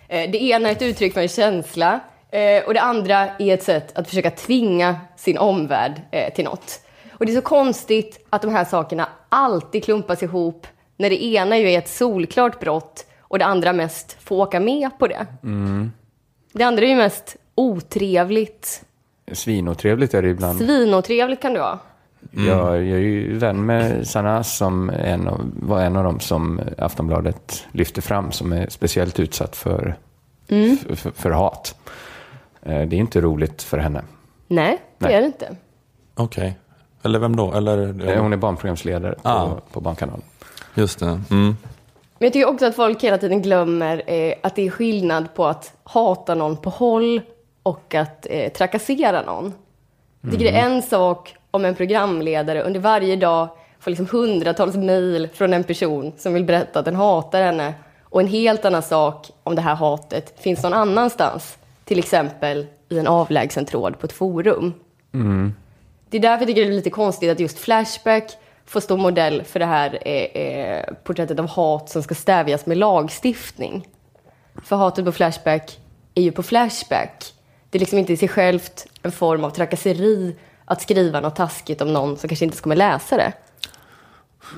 Speaker 3: Eh, det ena är ett uttryck för en känsla eh, och det andra är ett sätt att försöka tvinga sin omvärld eh, till något. Och det är så konstigt att de här sakerna alltid klumpas ihop när det ena ju är ett solklart brott och det andra mest får åka med på det. Det andra är ju mest otrevligt.
Speaker 1: Svinotrevligt är det ibland.
Speaker 3: Svinotrevligt kan det vara.
Speaker 1: Jag, jag är ju vän med Sanaz som en av, var en av dem som Aftonbladet lyfte fram som är speciellt utsatt för, för, för, för hat. Eh, Det är inte roligt för henne.
Speaker 3: Nej, det
Speaker 1: Nej.
Speaker 3: är det inte.
Speaker 2: Okej. Eller vem då? Eller,
Speaker 1: Eh, Hon är barnprogramsledare på,
Speaker 2: Ah.
Speaker 1: på Barnkanalen.
Speaker 2: Just det. Mm.
Speaker 3: Men jag tycker också att folk hela tiden glömmer eh, att det är skillnad på att hata någon på håll och att eh, trakassera någon. Jag tycker det är en sak om en programledare under varje dag får liksom hundratals mejl från en person som vill berätta att den hatar henne. Och en helt annan sak om det här hatet finns någon annanstans. Till exempel i en avlägsen tråd på ett forum. Det är därför jag tycker det är lite konstigt att just Flashback får stå modell för det här eh, eh, porträttet av hat som ska stävjas med lagstiftning. För hatet på Flashback är ju på Flashback. Det är liksom inte i sig självt en form av trakasseri att skriva något taskigt om någon som kanske inte kommer läsa det.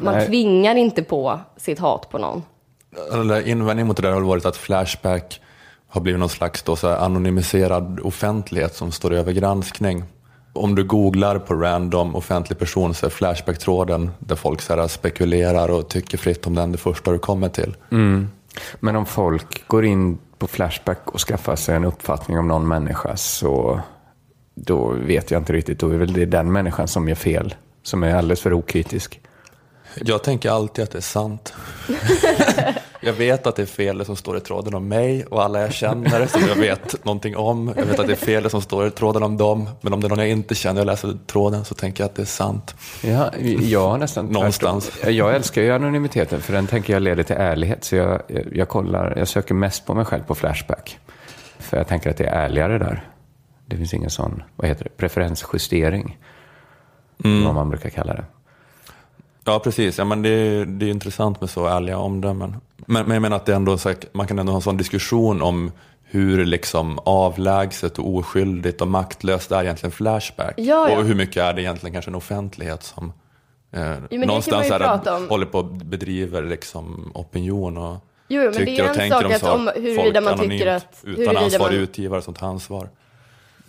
Speaker 3: Man
Speaker 1: Nej.
Speaker 3: tvingar inte på sitt hat på någon.
Speaker 2: Eller invändning mot det där har varit att Flashback har blivit någon slags då så här anonymiserad offentlighet som står över granskning. Om du googlar på random offentlig person så är Flashback-tråden där folk så här spekulerar och tycker fritt om den det första du kommer till.
Speaker 1: Men om folk går in på Flashback och skaffar sig en uppfattning om någon människa så då vet jag inte riktigt. Då är väl det den människan som gör fel, som är alldeles för okritisk.
Speaker 2: Jag tänker alltid att det är sant. [laughs] jag vet att det är fel det som står i tråden om mig och alla jag känner som jag vet någonting om. Jag vet att det är fel det som står i tråden om dem. Men om det är någon jag inte känner och läser tråden så tänker jag att det är sant.
Speaker 1: Ja, jag har nästan
Speaker 2: Någonstans.
Speaker 1: Jag älskar ju anonymiteten för den tänker jag leder till ärlighet. Så jag, jag, jag kollar, jag söker mest på mig själv på Flashback. För jag tänker att det är ärligare där. Det finns ingen sån, vad heter det, preferensjustering. Vad man brukar kalla det.
Speaker 2: Ja, precis. Ja, men det, är, det är intressant med så ärliga omdömen. Men, men jag menar att det ändå, så här, man kan ändå ha en sån diskussion om hur liksom avlägset och oskyldigt och maktlöst är egentligen Flashback.
Speaker 3: Ja, ja.
Speaker 2: Och hur mycket är det egentligen kanske en offentlighet som eh,
Speaker 3: man
Speaker 2: någonstans är, håller på och bedriver liksom opinion och
Speaker 3: Jo, men det är
Speaker 2: tycker och tänker
Speaker 3: sak
Speaker 2: om
Speaker 3: att om huruvida
Speaker 2: folk
Speaker 3: man
Speaker 2: anonymt,
Speaker 3: tycker att-
Speaker 2: Utan ansvarig
Speaker 3: man-
Speaker 2: utgivare som tar ansvar.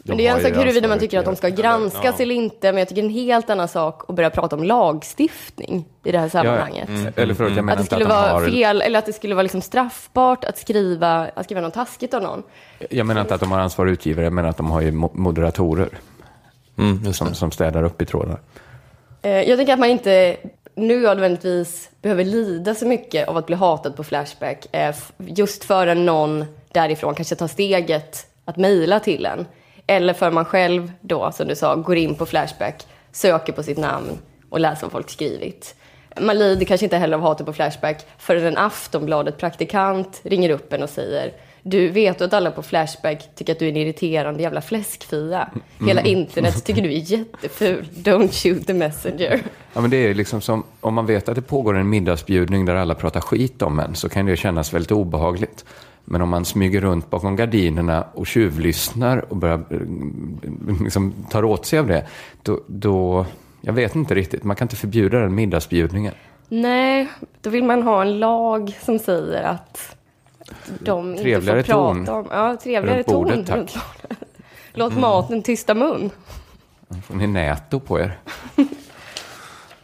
Speaker 3: Men det är en sak huruvida man tycker att de ska granskas
Speaker 2: ja.
Speaker 3: eller inte, men jag tycker en helt annan sak att börja prata om lagstiftning i det här sammanhanget.
Speaker 1: Eller förlåt, jag menar
Speaker 3: Att det skulle
Speaker 1: att
Speaker 3: vara
Speaker 1: har...
Speaker 3: fel, eller att det skulle vara liksom straffbart att skriva, att skriva något taskigt om någon.
Speaker 1: Jag menar inte att de har ansvarig utgivare, menar att de har ju mo- moderatorer
Speaker 2: Mm,
Speaker 1: som, som städar upp i trådar.
Speaker 3: Eh, Jag tänker att man inte nödvändigtvis behöver lida så mycket av att bli hatad på Flashback. eh, Just förrän någon därifrån kanske tar steget att mejla till en. Eller för man själv då, som du sa, går in på Flashback, söker på sitt namn och läser vad folk skrivit. Man lider kanske inte heller av hatet på Flashback förrän en Aftonbladet-praktikant ringer upp en och säger du vet att alla på Flashback tycker att du är en irriterande jävla fläskfia? Hela internet tycker du är jätteful. Don't shoot the messenger.
Speaker 1: Ja, men det är liksom som, om man vet att det pågår en middagsbjudning där alla pratar skit om en så kan det kännas väldigt obehagligt. Men om man smyger runt bakom gardinerna och tjuvlyssnar och börjar eh, liksom, tar åt sig av det, då, då, jag vet inte riktigt, man kan inte förbjuda den middagsbjudningen.
Speaker 3: Nej, då vill man ha en lag som säger att de
Speaker 1: Trevligare
Speaker 3: inte får
Speaker 1: ton.
Speaker 3: prata om... Ja, trevligare
Speaker 1: Runt bordet,
Speaker 3: ton.
Speaker 1: tack.
Speaker 3: Låt maten tysta mun.
Speaker 1: Får ni näto på er? [laughs]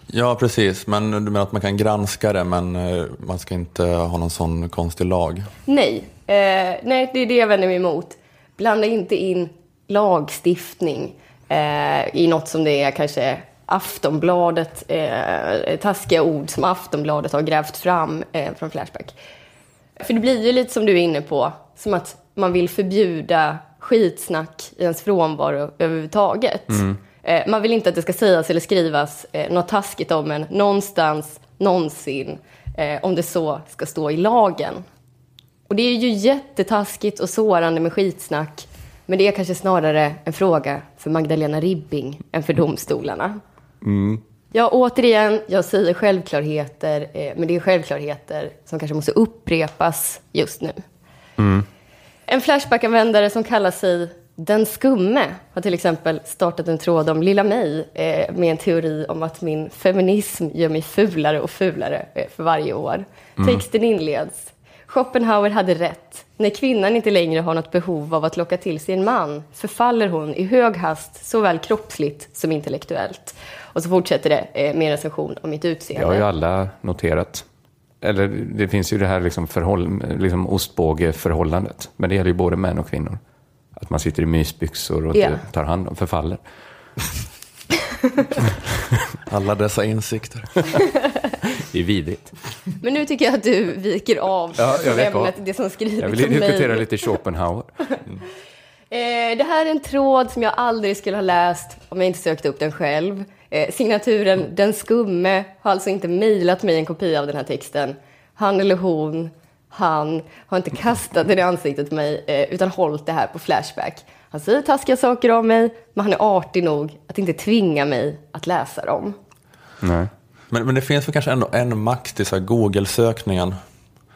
Speaker 2: Ja, precis. Men du menar att man kan granska det, men eh, man ska inte ha någon sån konstig lag?
Speaker 3: Nej, eh, nej, det är det jag vänder mig emot. Blanda inte in lagstiftning eh, i något som det är kanske Aftonbladet, eh, taskiga ord som Aftonbladet har grävt fram eh, från Flashback. För det blir ju lite som du är inne på, som att man vill förbjuda skitsnack i ens frånvaro överhuvudtaget. Eh, man vill inte att det ska sägas eller skrivas eh, något taskigt om en någonstans, någonsin, eh, om det så ska stå i lagen. Och det är ju jättetaskigt och sårande med skitsnack. Men det är kanske snarare en fråga för Magdalena Ribbing än för domstolarna. Ja, återigen, jag säger självklarheter, eh, men det är självklarheter som kanske måste upprepas just nu. En Flashback-användare som kallar sig Den skumme har till exempel startat en tråd om Lilla mig eh, med en teori om att min feminism gör mig fulare och fulare eh, för varje år. Texten inleds. Schopenhauer hade rätt. När kvinnan inte längre har något behov av att locka till sig en man förfaller hon i hög hast såväl kroppsligt som intellektuellt. Och så fortsätter det eh, med en recension om mitt
Speaker 1: Det
Speaker 3: utseende.
Speaker 1: har ju alla noterat. Eller det finns ju det här liksom, förhåll, liksom ostbågeförhållandet. Men det gäller ju både män och kvinnor. Att man sitter i mysbyxor och inte tar hand om, förfaller. [laughs]
Speaker 2: Alla dessa insikter. [laughs]
Speaker 1: Det är vidrigt.
Speaker 3: Men nu tycker jag att du viker av
Speaker 1: Ja, jag
Speaker 3: ämnet, det som skrivits
Speaker 1: Jag vill diskutera lite Schopenhauer. [laughs]
Speaker 3: Eh, det här är en tråd som jag aldrig skulle ha läst om jag inte sökte upp den själv. Eh, signaturen Den skumme har alltså inte mejlat mig en kopia av den här texten. Han eller hon, han, har inte kastat den i ansiktet på mig eh, utan hållit det här på Flashback. Han säger taskiga saker om mig, men han är artig nog att inte tvinga mig att läsa dem.
Speaker 1: Nej.
Speaker 2: Men, men det finns väl kanske ändå en max till så här Google-sökningen.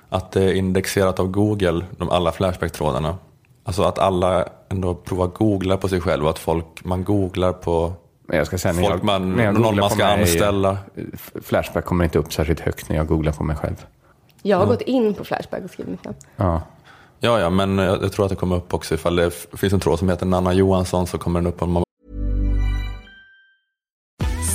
Speaker 2: Att det är indexerat av Google, de alla Flashback-trådarna. Alltså att alla ändå provar googla på sig själv och att folk, man googlar på
Speaker 1: Men jag ska säga,
Speaker 2: folk
Speaker 1: jag,
Speaker 2: man, någon man ska
Speaker 1: mig,
Speaker 2: anställa.
Speaker 1: Flashback kommer inte upp särskilt högt när jag googlar på mig själv.
Speaker 3: Jag har gått in på Flashback och skrivit mitt namn.
Speaker 1: Ja.
Speaker 2: Ja, ja, men jag, jag tror att det kommer upp också ifall det finns en tråd som heter Nanna Johansson så kommer den upp om man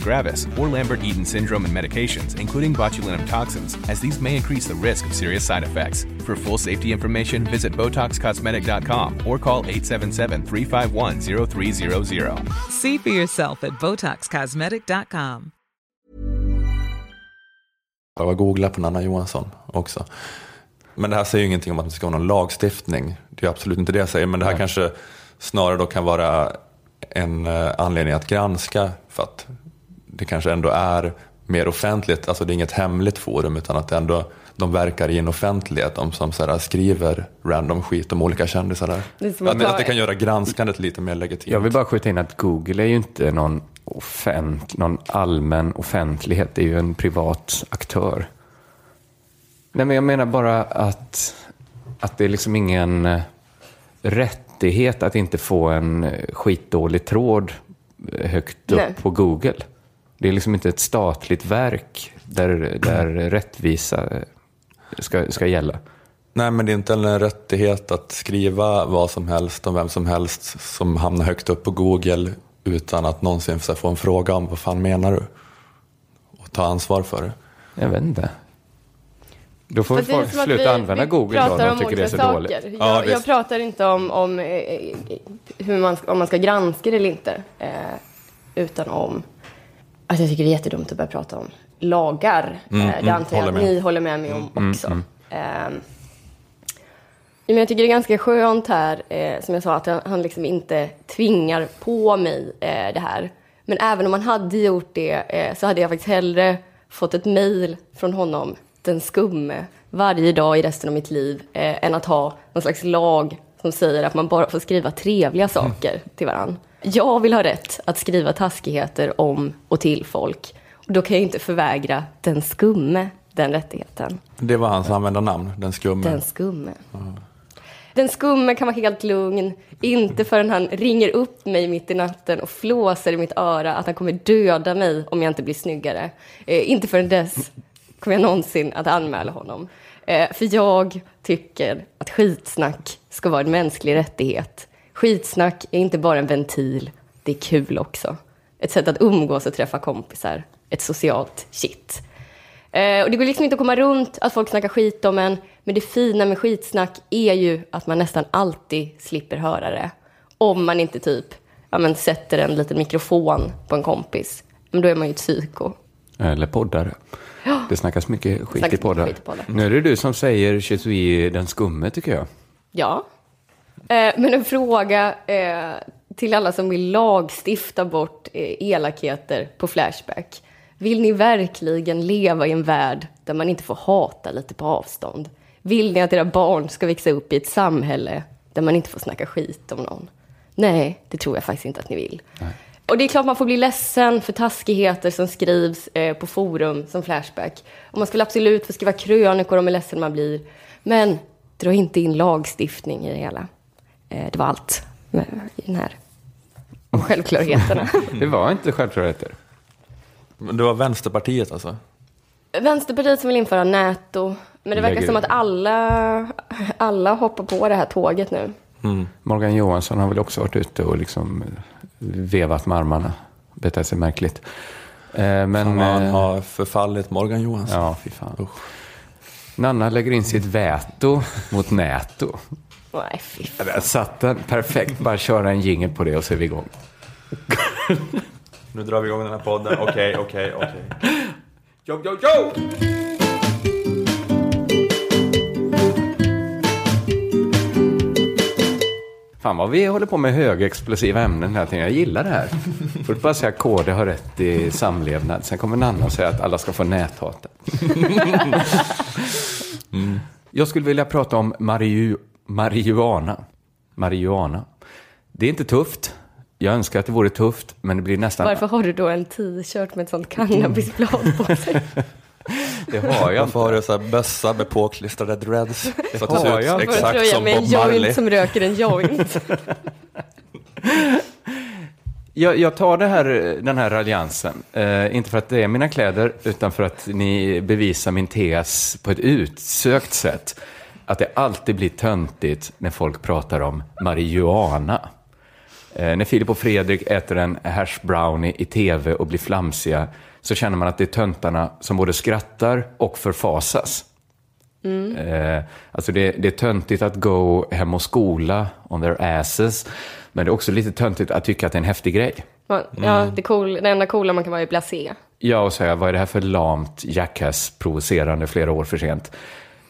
Speaker 6: gravis, or Lambert-Eaton syndrome and medications, including botulinum toxins, as these may increase the risk of serious side effects. For full safety information, visit BotoxCosmetic.com or call 877-351-0300.
Speaker 7: See for yourself at BotoxCosmetic.com.
Speaker 2: Jag var googla på Nanna Johansson också. Men det här säger ju ingenting om att det ska vara någon lagstiftning. Det är absolut inte det jag säger. Men det här
Speaker 1: Nej.
Speaker 2: kanske snarare då kan vara en eh, anledning att granska. För att det kanske ändå är mer offentligt. Alltså det är inget hemligt forum utan att det ändå, de verkar i en offentlighet. De som så här, skriver random skit om olika kändisar där.
Speaker 3: Det
Speaker 2: Att,
Speaker 3: att
Speaker 2: det-
Speaker 3: ta-
Speaker 2: att det kan göra granskandet lite mer legitimt.
Speaker 1: Jag vill bara skjuta in att Google är ju inte någon, offent, någon allmän offentlighet. Det är ju en privat aktör. Nej, men jag menar bara att, att det är liksom ingen eh, rättighet att inte få en eh, skitdålig tråd eh, högt
Speaker 3: Nej.
Speaker 1: upp på Google. Det är liksom inte ett statligt verk där, där [clears throat] rättvisa eh, ska, ska gälla.
Speaker 2: Nej, men det är inte en rättighet att skriva vad som helst om vem som helst som hamnar högt upp på Google utan att någonsin få en fråga om vad fan menar du? Och ta ansvar för det.
Speaker 1: Jag vet inte. Då får
Speaker 3: Fast
Speaker 1: folk sluta
Speaker 3: vi-
Speaker 1: använda
Speaker 3: vi
Speaker 1: Google då, om de tycker det är så dåligt.
Speaker 3: saker.
Speaker 2: Ja,
Speaker 3: Jag, jag pratar inte om, om eh, hur man, ska- om man ska granska det eller inte. Eh, utan om... Alltså jag tycker det är jättedumt att börja prata om lagar.
Speaker 2: Mm,
Speaker 3: eh, det
Speaker 2: mm,
Speaker 3: antar jag att ni håller med mig om också. Ehm, men jag tycker det är ganska skönt här, eh, som jag sa, att han, han liksom inte tvingar på mig eh, det här. Men även om han hade gjort det eh, så hade jag faktiskt hellre fått ett mejl från honom, den skumme, varje dag i resten av mitt liv, eh, än att ha någon slags lag som säger att man bara får skriva trevliga saker till varandra. Jag vill ha rätt att skriva taskigheter om och till folk. Och då kan jag inte förvägra den skumme den rättigheten.
Speaker 2: Det var hans användarnamn, den skumme.
Speaker 3: Den skumme. Den skumme kan vara helt lugn. Inte förrän han ringer upp mig mitt i natten och flåsar i mitt öra att han kommer döda mig om jag inte blir snyggare. Eh, inte förrän dess kommer jag någonsin att anmäla honom. Eh, för jag tycker att skitsnack ska vara en mänsklig rättighet. Skitsnack är inte bara en ventil, det är kul också. Ett sätt att umgås och träffa kompisar. Ett socialt shit. Eh, och det går liksom inte att komma runt att folk snackar skit om en. Men det fina med skitsnack är ju att man nästan alltid slipper höra det. Om man inte typ ja, men sätter en liten mikrofon på en kompis. Men då är man ju ett psyko.
Speaker 1: Eller poddare. Det snackas mycket skit
Speaker 3: Snackas
Speaker 1: i poddar.
Speaker 3: skit poddar.
Speaker 1: Nu är det du som säger suis den skumme, tycker jag.
Speaker 3: Ja. Eh, men en fråga eh, till alla som vill lagstifta bort eh, elakheter på Flashback. Vill ni verkligen leva i en värld där man inte får hata lite på avstånd? Vill ni att era barn ska växa upp i ett samhälle där man inte får snacka skit om någon? Nej, det tror jag faktiskt inte att ni vill. Och det är klart man får bli ledsen för taskigheter som skrivs eh, på forum som Flashback. Och man skulle absolut få skriva krönikor om hur ledsen man blir. Men dra inte in lagstiftning i det hela. Eh, det var allt med, i den här [laughs] självklarheterna.
Speaker 1: Det var inte självklarheter.
Speaker 2: Men Det var Vänsterpartiet alltså?
Speaker 3: Vänsterpartiet som vill införa näto. Men det verkar som att alla, alla hoppar på det här tåget nu.
Speaker 1: Morgan Johansson har väl också varit ute och liksom vevat med armarna. Betett sig märkligt. Eh, Men...
Speaker 2: Fan, han
Speaker 1: eh,
Speaker 2: har förfallit Morgan Johansson.
Speaker 1: Ja, fy fan. Nanna lägger in sitt veto mot näto.
Speaker 3: Nej, fy
Speaker 1: Ja, Där satt den. Perfekt. Bara köra en jingel på det och så är vi igång.
Speaker 2: Nu drar vi igång den här podden. Okej, okej, okej.
Speaker 1: Jo, jo, jo! Fan vad vi håller på med högexplosiva ämnen hela tiden. Jag gillar det här. [laughs] Först bara säga att KD har rätt i samlevnad. Sen kommer Nanna och säga att alla ska få näthata. [laughs] Jag skulle vilja prata om mariu, marijuana. Marijuana. Det är inte tufft. Jag önskar att det vore tufft, men det blir nästan...
Speaker 3: Varför har du då en t-shirt med ett sånt cannabisblad på sig? [laughs]
Speaker 1: Det har jag
Speaker 2: Varför har du så här bössa med påklistrade dreads? Så att det
Speaker 1: har
Speaker 2: ser
Speaker 1: jag
Speaker 2: ut exakt som Bob Marley.
Speaker 3: som röker en joint. [laughs]
Speaker 1: Jag, jag tar det här, den här raljansen, eh, inte för att det är mina kläder, utan för att ni bevisar min tes på ett utsökt sätt. Att det alltid blir töntigt när folk pratar om marijuana. Eh, när Filip och Fredrik äter en hash brownie i tv och blir flamsiga så känner man att det är töntarna som både skrattar och förfasas. Eh, alltså det, det är töntigt att gå hem och skola on their asses, men det är också lite töntigt att tycka att det är en häftig grej.
Speaker 3: Man- Ja, det, cool, det enda coola man kan vara är blasé.
Speaker 1: Ja, och säga vad är det här för lamt, jackass, provocerande flera år för sent.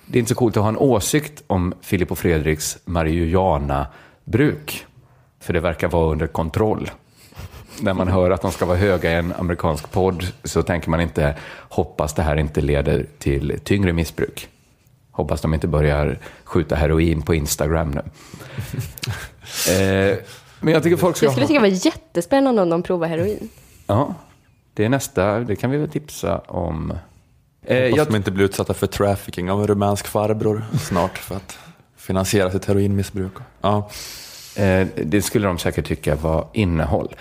Speaker 1: Det är inte så coolt att ha en åsikt om Filip och Fredriks marijuana-bruk, för det verkar vara under kontroll. När man hör att de ska vara höga i en amerikansk podd så tänker man inte hoppas det här inte leder till tyngre missbruk. Hoppas de inte börjar skjuta heroin på Instagram nu. [laughs] eh, men jag tycker folk ska
Speaker 3: Jag skulle tycka det var jättespännande om de provar heroin.
Speaker 1: Ja, det är nästa. Det kan vi väl tipsa om. Eh,
Speaker 2: Hoppas
Speaker 1: jag,
Speaker 2: de inte blir utsatta för trafficking av en rumänsk farbror snart för att finansiera sitt heroinmissbruk. Ja.
Speaker 1: eh, det skulle de säkert tycka var innehåll.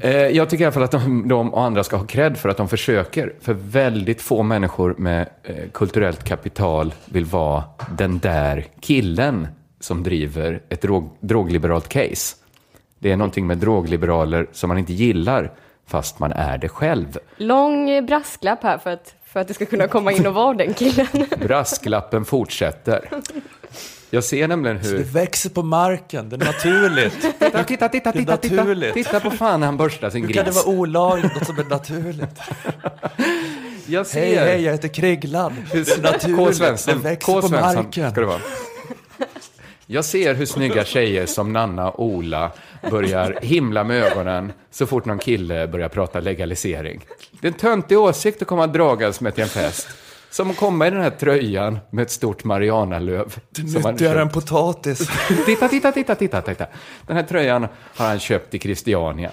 Speaker 1: Eh, jag tycker i alla fall att de, de och andra ska ha cred för att de försöker. För väldigt få människor med eh, kulturellt kapital vill vara den där killen som driver ett drog, drogliberalt case. Det är någonting med drogliberaler som man inte gillar, fast man är det själv.
Speaker 3: Lång eh, brasklapp här för att, för att du ska kunna komma in och vara den killen. [laughs]
Speaker 1: Brasklappen fortsätter. Jag ser nämligen hur...
Speaker 2: växer på marken, det är naturligt. [laughs]
Speaker 1: Titta, titta, titta,
Speaker 2: Det är
Speaker 1: titta, titta,
Speaker 2: naturligt.
Speaker 1: titta på fan när han borstar sin
Speaker 2: Hur kan det
Speaker 1: gris.
Speaker 2: vara olagligt, något som är naturligt? [laughs]
Speaker 1: Jag ser...
Speaker 2: Hej, hej, jag heter Krigland. Det är naturligt,
Speaker 1: K. Svensson,
Speaker 2: det växer
Speaker 1: K.
Speaker 2: på
Speaker 1: Svensson
Speaker 2: marken.
Speaker 1: ska det vara. Jag ser hur snygga tjejer som Nanna och Ola börjar himla med ögonen så fort någon kille börjar prata legalisering. Det är en töntig åsikt att komma dragandes med till en fest. Som att komma i den här tröjan med ett stort han
Speaker 2: Nyttigare än potatis. [laughs]
Speaker 1: Titta, titta, titta, titta, titta. Den här tröjan har han köpt i Christiania.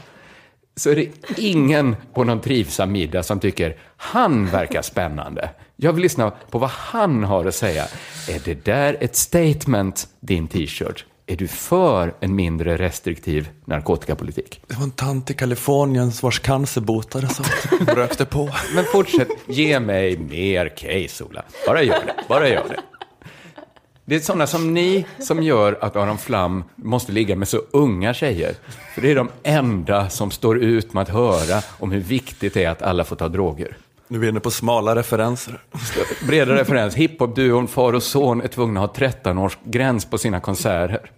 Speaker 1: Så är det ingen på någon trivsam middag som tycker han verkar spännande. Jag vill lyssna på vad han har att säga. Är det där ett statement, din t-shirt? Är du för en mindre restriktiv narkotikapolitik?
Speaker 2: Det var en tant i Kalifornien vars cancer botade som [laughs] rökte på.
Speaker 1: Men fortsätt, ge mig mer case, Ola. Bara gör det, bara gör det. Det är sådana som ni som gör att Aron Flam måste ligga med så unga tjejer. För det är de enda som står ut med att höra om hur viktigt det är att alla får ta droger.
Speaker 2: Nu är vi inne på smala referenser.
Speaker 1: Breda referens, hiphop-duon far och son är tvungna att ha 13 års gräns på sina konserter.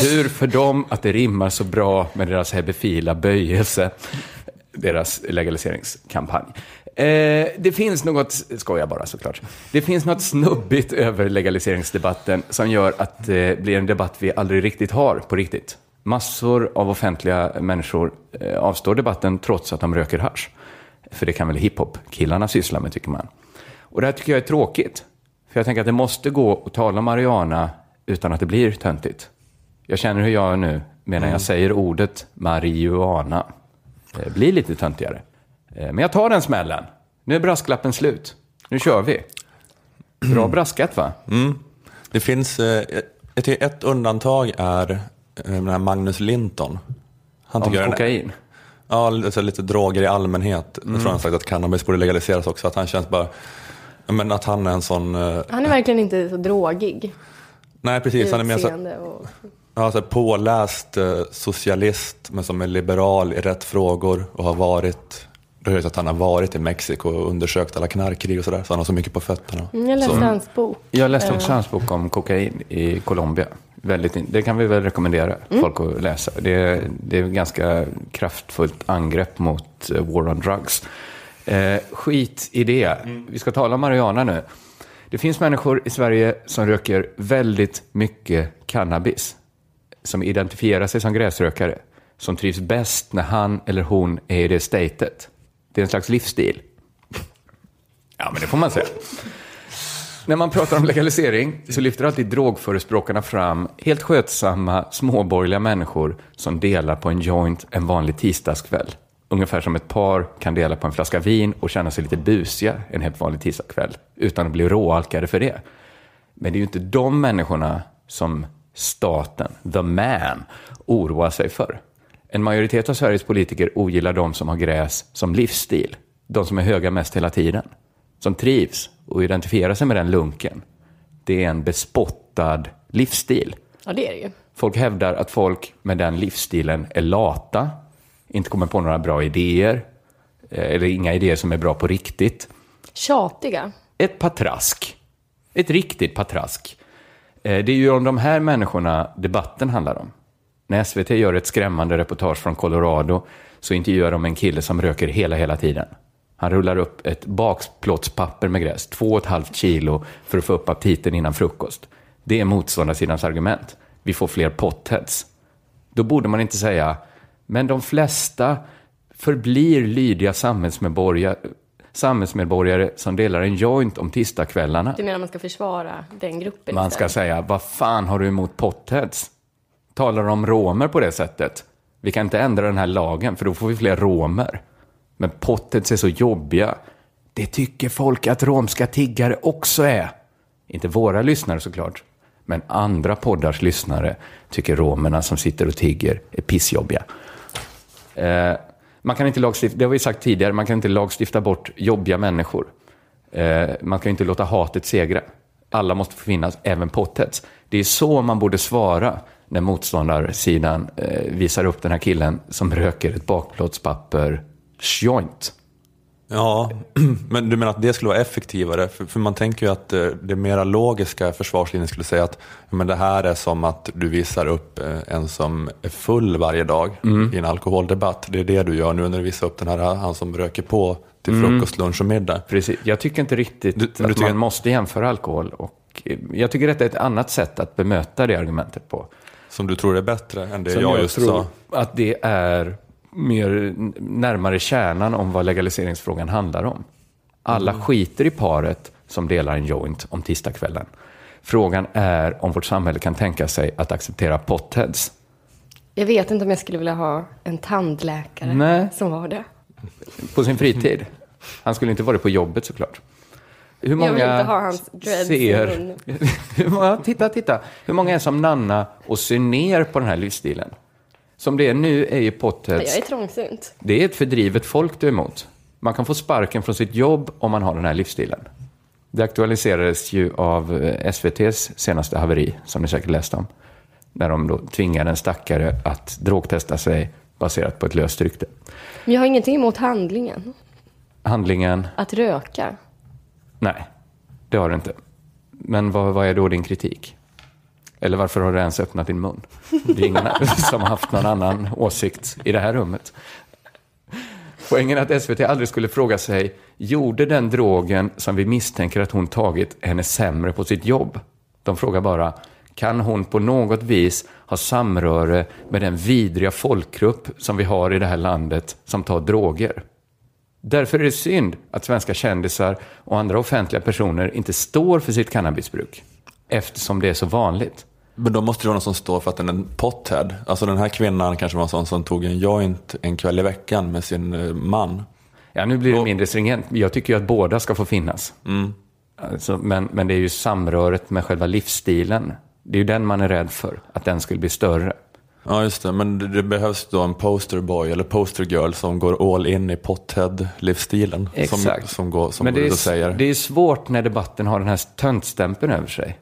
Speaker 1: Tur för dem att det rimmar så bra med deras hebefila böjelse, deras legaliseringskampanj. Eh, det finns något, skojar bara såklart, det finns något snubbigt över legaliseringsdebatten som gör att det blir en debatt vi aldrig riktigt har på riktigt. Massor av offentliga människor eh, avstår debatten trots att de röker hash. För det kan väl hiphop-killarna syssla med, tycker man. Och det här tycker jag är tråkigt. För jag tänker att det måste gå att tala om marijuana utan att det blir töntigt. Jag känner hur jag är nu, medan jag säger ordet marijuana. Det blir lite töntigare. Eh, Men jag tar den smällen. Nu är brasklappen slut. Nu kör vi. Bra braskat, va?
Speaker 2: Det finns, eh, ett, ett undantag är eh, den Magnus Linton. Han
Speaker 1: Om
Speaker 2: tycker den-
Speaker 1: kokain.
Speaker 2: Ja, alltså lite droger i allmänhet. Jag tror han sagt att cannabis borde legaliseras också. Att han känns bara, men att han är en sån, eh,
Speaker 3: Han är verkligen inte så drogig.
Speaker 2: nej precis, han är mer så,
Speaker 3: och...
Speaker 2: ja, så påläst eh, socialist men som är liberal i rätt frågor och har varit, det hörs att han har varit i Mexiko och undersökt alla knarkkrig och sådär. Så han har så mycket på fötterna.
Speaker 3: Mm, Jag läste
Speaker 2: så,
Speaker 3: hans bok.
Speaker 1: Jag läste också hans bok om kokain i Colombia. Väldigt det kan vi väl rekommendera folk att läsa. Det är, det är ett ganska kraftfullt angrepp mot eh, war on drugs. Eh, skit i det. Vi ska tala om marijuana nu. Det finns människor i Sverige som röker väldigt mycket cannabis. Som identifierar sig som gräsrökare. Som trivs bäst när han eller hon är i det statet. Det är en slags livsstil. Ja, men det får man säga. När man pratar om legalisering så lyfter alltid drogförespråkarna fram helt skötsamma småborgerliga människor som delar på en joint en vanlig tisdagskväll. Ungefär som ett par kan dela på en flaska vin och känna sig lite busiga en helt vanlig tisdagskväll utan att bli råalkade för det. Men det är ju inte de människorna som staten, the man, oroar sig för. En majoritet av Sveriges politiker ogillar de som har gräs som livsstil. De som är höga mest hela tiden. Som trivs och identifierar sig med den lunken. Det är en bespottad livsstil.
Speaker 3: Ja, det är det ju.
Speaker 1: Folk hävdar att folk med den livsstilen är lata, inte kommer på några bra idéer, eh, eller inga idéer som är bra på riktigt.
Speaker 3: Tjatiga.
Speaker 1: Ett patrask. Ett riktigt patrask. Eh, Det är ju om de här människorna debatten handlar om. När SVT gör ett skrämmande reportage från Colorado så intervjuar de en kille som röker hela, hela tiden. Han rullar upp ett bakplåtspapper med gräs, två och ett halvt kilo, för att få upp aptiten innan frukost. Det är motståndarsidans argument. Vi får fler potheads. Då borde man inte säga, men de flesta förblir lydiga samhällsmedborgare, samhällsmedborgare som delar en joint om tisdagskvällarna.
Speaker 3: Du menar man ska försvara den gruppen
Speaker 1: Man ska
Speaker 3: istället?
Speaker 1: säga, vad fan har du emot potheads? Talar om romer på det sättet? Vi kan inte ändra den här lagen, för då får vi fler romer. Men potheads är så jobbiga. Det tycker folk att romska tiggare också är. Inte våra lyssnare såklart, men andra poddars lyssnare tycker romerna som sitter och tigger är pissjobbiga. Eh, man kan inte lagstifta, det har vi sagt tidigare, man kan inte lagstifta bort jobbiga människor. Eh, man kan inte låta hatet segra. Alla måste få finnas, även potheads. Det är så man borde svara när motståndarsidan eh, visar upp den här killen som röker ett bakplåtspapper joint.
Speaker 2: Ja, men du menar att det skulle vara effektivare? För, för man tänker ju att eh, det mera logiska försvarslinjen skulle säga att men det här är som att du visar upp eh, en som är full varje dag
Speaker 1: Mm.
Speaker 2: i en alkoholdebatt. Det är det du gör nu när du visar upp den här, han som röker på till frukost, lunch och middag.
Speaker 1: Precis. Jag tycker inte riktigt
Speaker 2: Du- men du
Speaker 1: att
Speaker 2: tycker-
Speaker 1: man måste jämföra alkohol. Och, eh, jag tycker detta är ett annat sätt att bemöta det argumentet på.
Speaker 2: Som du tror är bättre än det
Speaker 1: Som
Speaker 2: jag, just
Speaker 1: tror
Speaker 2: sa.
Speaker 1: att det är mer närmare kärnan om vad legaliseringsfrågan handlar om. Alla
Speaker 2: Mm.
Speaker 1: skiter i paret som delar en joint om tisdagskvällen. Frågan är om vårt samhälle kan tänka sig att acceptera potheads.
Speaker 3: Jag vet inte om jag skulle vilja ha en tandläkare
Speaker 1: Nej.
Speaker 3: som var det.
Speaker 1: på sin fritid. Han skulle inte varit på jobbet såklart. Hur
Speaker 3: vill inte ha hans dreads
Speaker 1: ser... Hur [laughs] många, titta, titta. Hur många är som Nanna och ser ner på den här livsstilen? Som det är nu är ju
Speaker 3: Jag
Speaker 1: potheads...
Speaker 3: är trångsynt.
Speaker 1: Det är ett fördrivet folk du är emot. Man kan få sparken från sitt jobb om man har den här livsstilen. Det aktualiserades ju av eh, SVTs senaste haveri, som ni säkert läste om. När de då tvingade en stackare att drogtesta sig baserat på ett löst rykte.
Speaker 3: Men jag har ingenting emot handlingen.
Speaker 1: Handlingen,
Speaker 3: Att röka.
Speaker 1: nej, det har du inte. Men vad, vad är då din kritik? Eller varför har du ens öppnat din mun? Det är ingen [laughs] som har haft någon annan åsikt i det här rummet. Poängen är att SVT aldrig skulle fråga sig, gjorde den drogen som vi misstänker att hon tagit henne sämre på sitt jobb? De frågar bara, kan hon på något vis ha samröre med den vidriga folkgrupp som vi har i det här landet som tar droger? Därför är det synd att svenska kändisar och andra offentliga personer inte står för sitt cannabisbruk, eftersom det är så vanligt.
Speaker 2: Men då måste det vara någon som står för att den är en pothead. Alltså den här kvinnan kanske var en sån som tog en joint en kväll i veckan med sin eh, man.
Speaker 1: Ja, nu blir det mindre stringent. Jag tycker ju att båda ska få finnas. Alltså, men, men det är ju samröret med själva livsstilen. Det är ju den man är rädd för, att den skulle bli större.
Speaker 2: Ja just det, men det, det behövs då en posterboy eller postergirl som går all in i pothead-livsstilen. Som,
Speaker 1: Exakt.
Speaker 2: som, går, som
Speaker 1: men det är,
Speaker 2: säger.
Speaker 1: det är svårt när debatten har den här töntstämpeln över sig.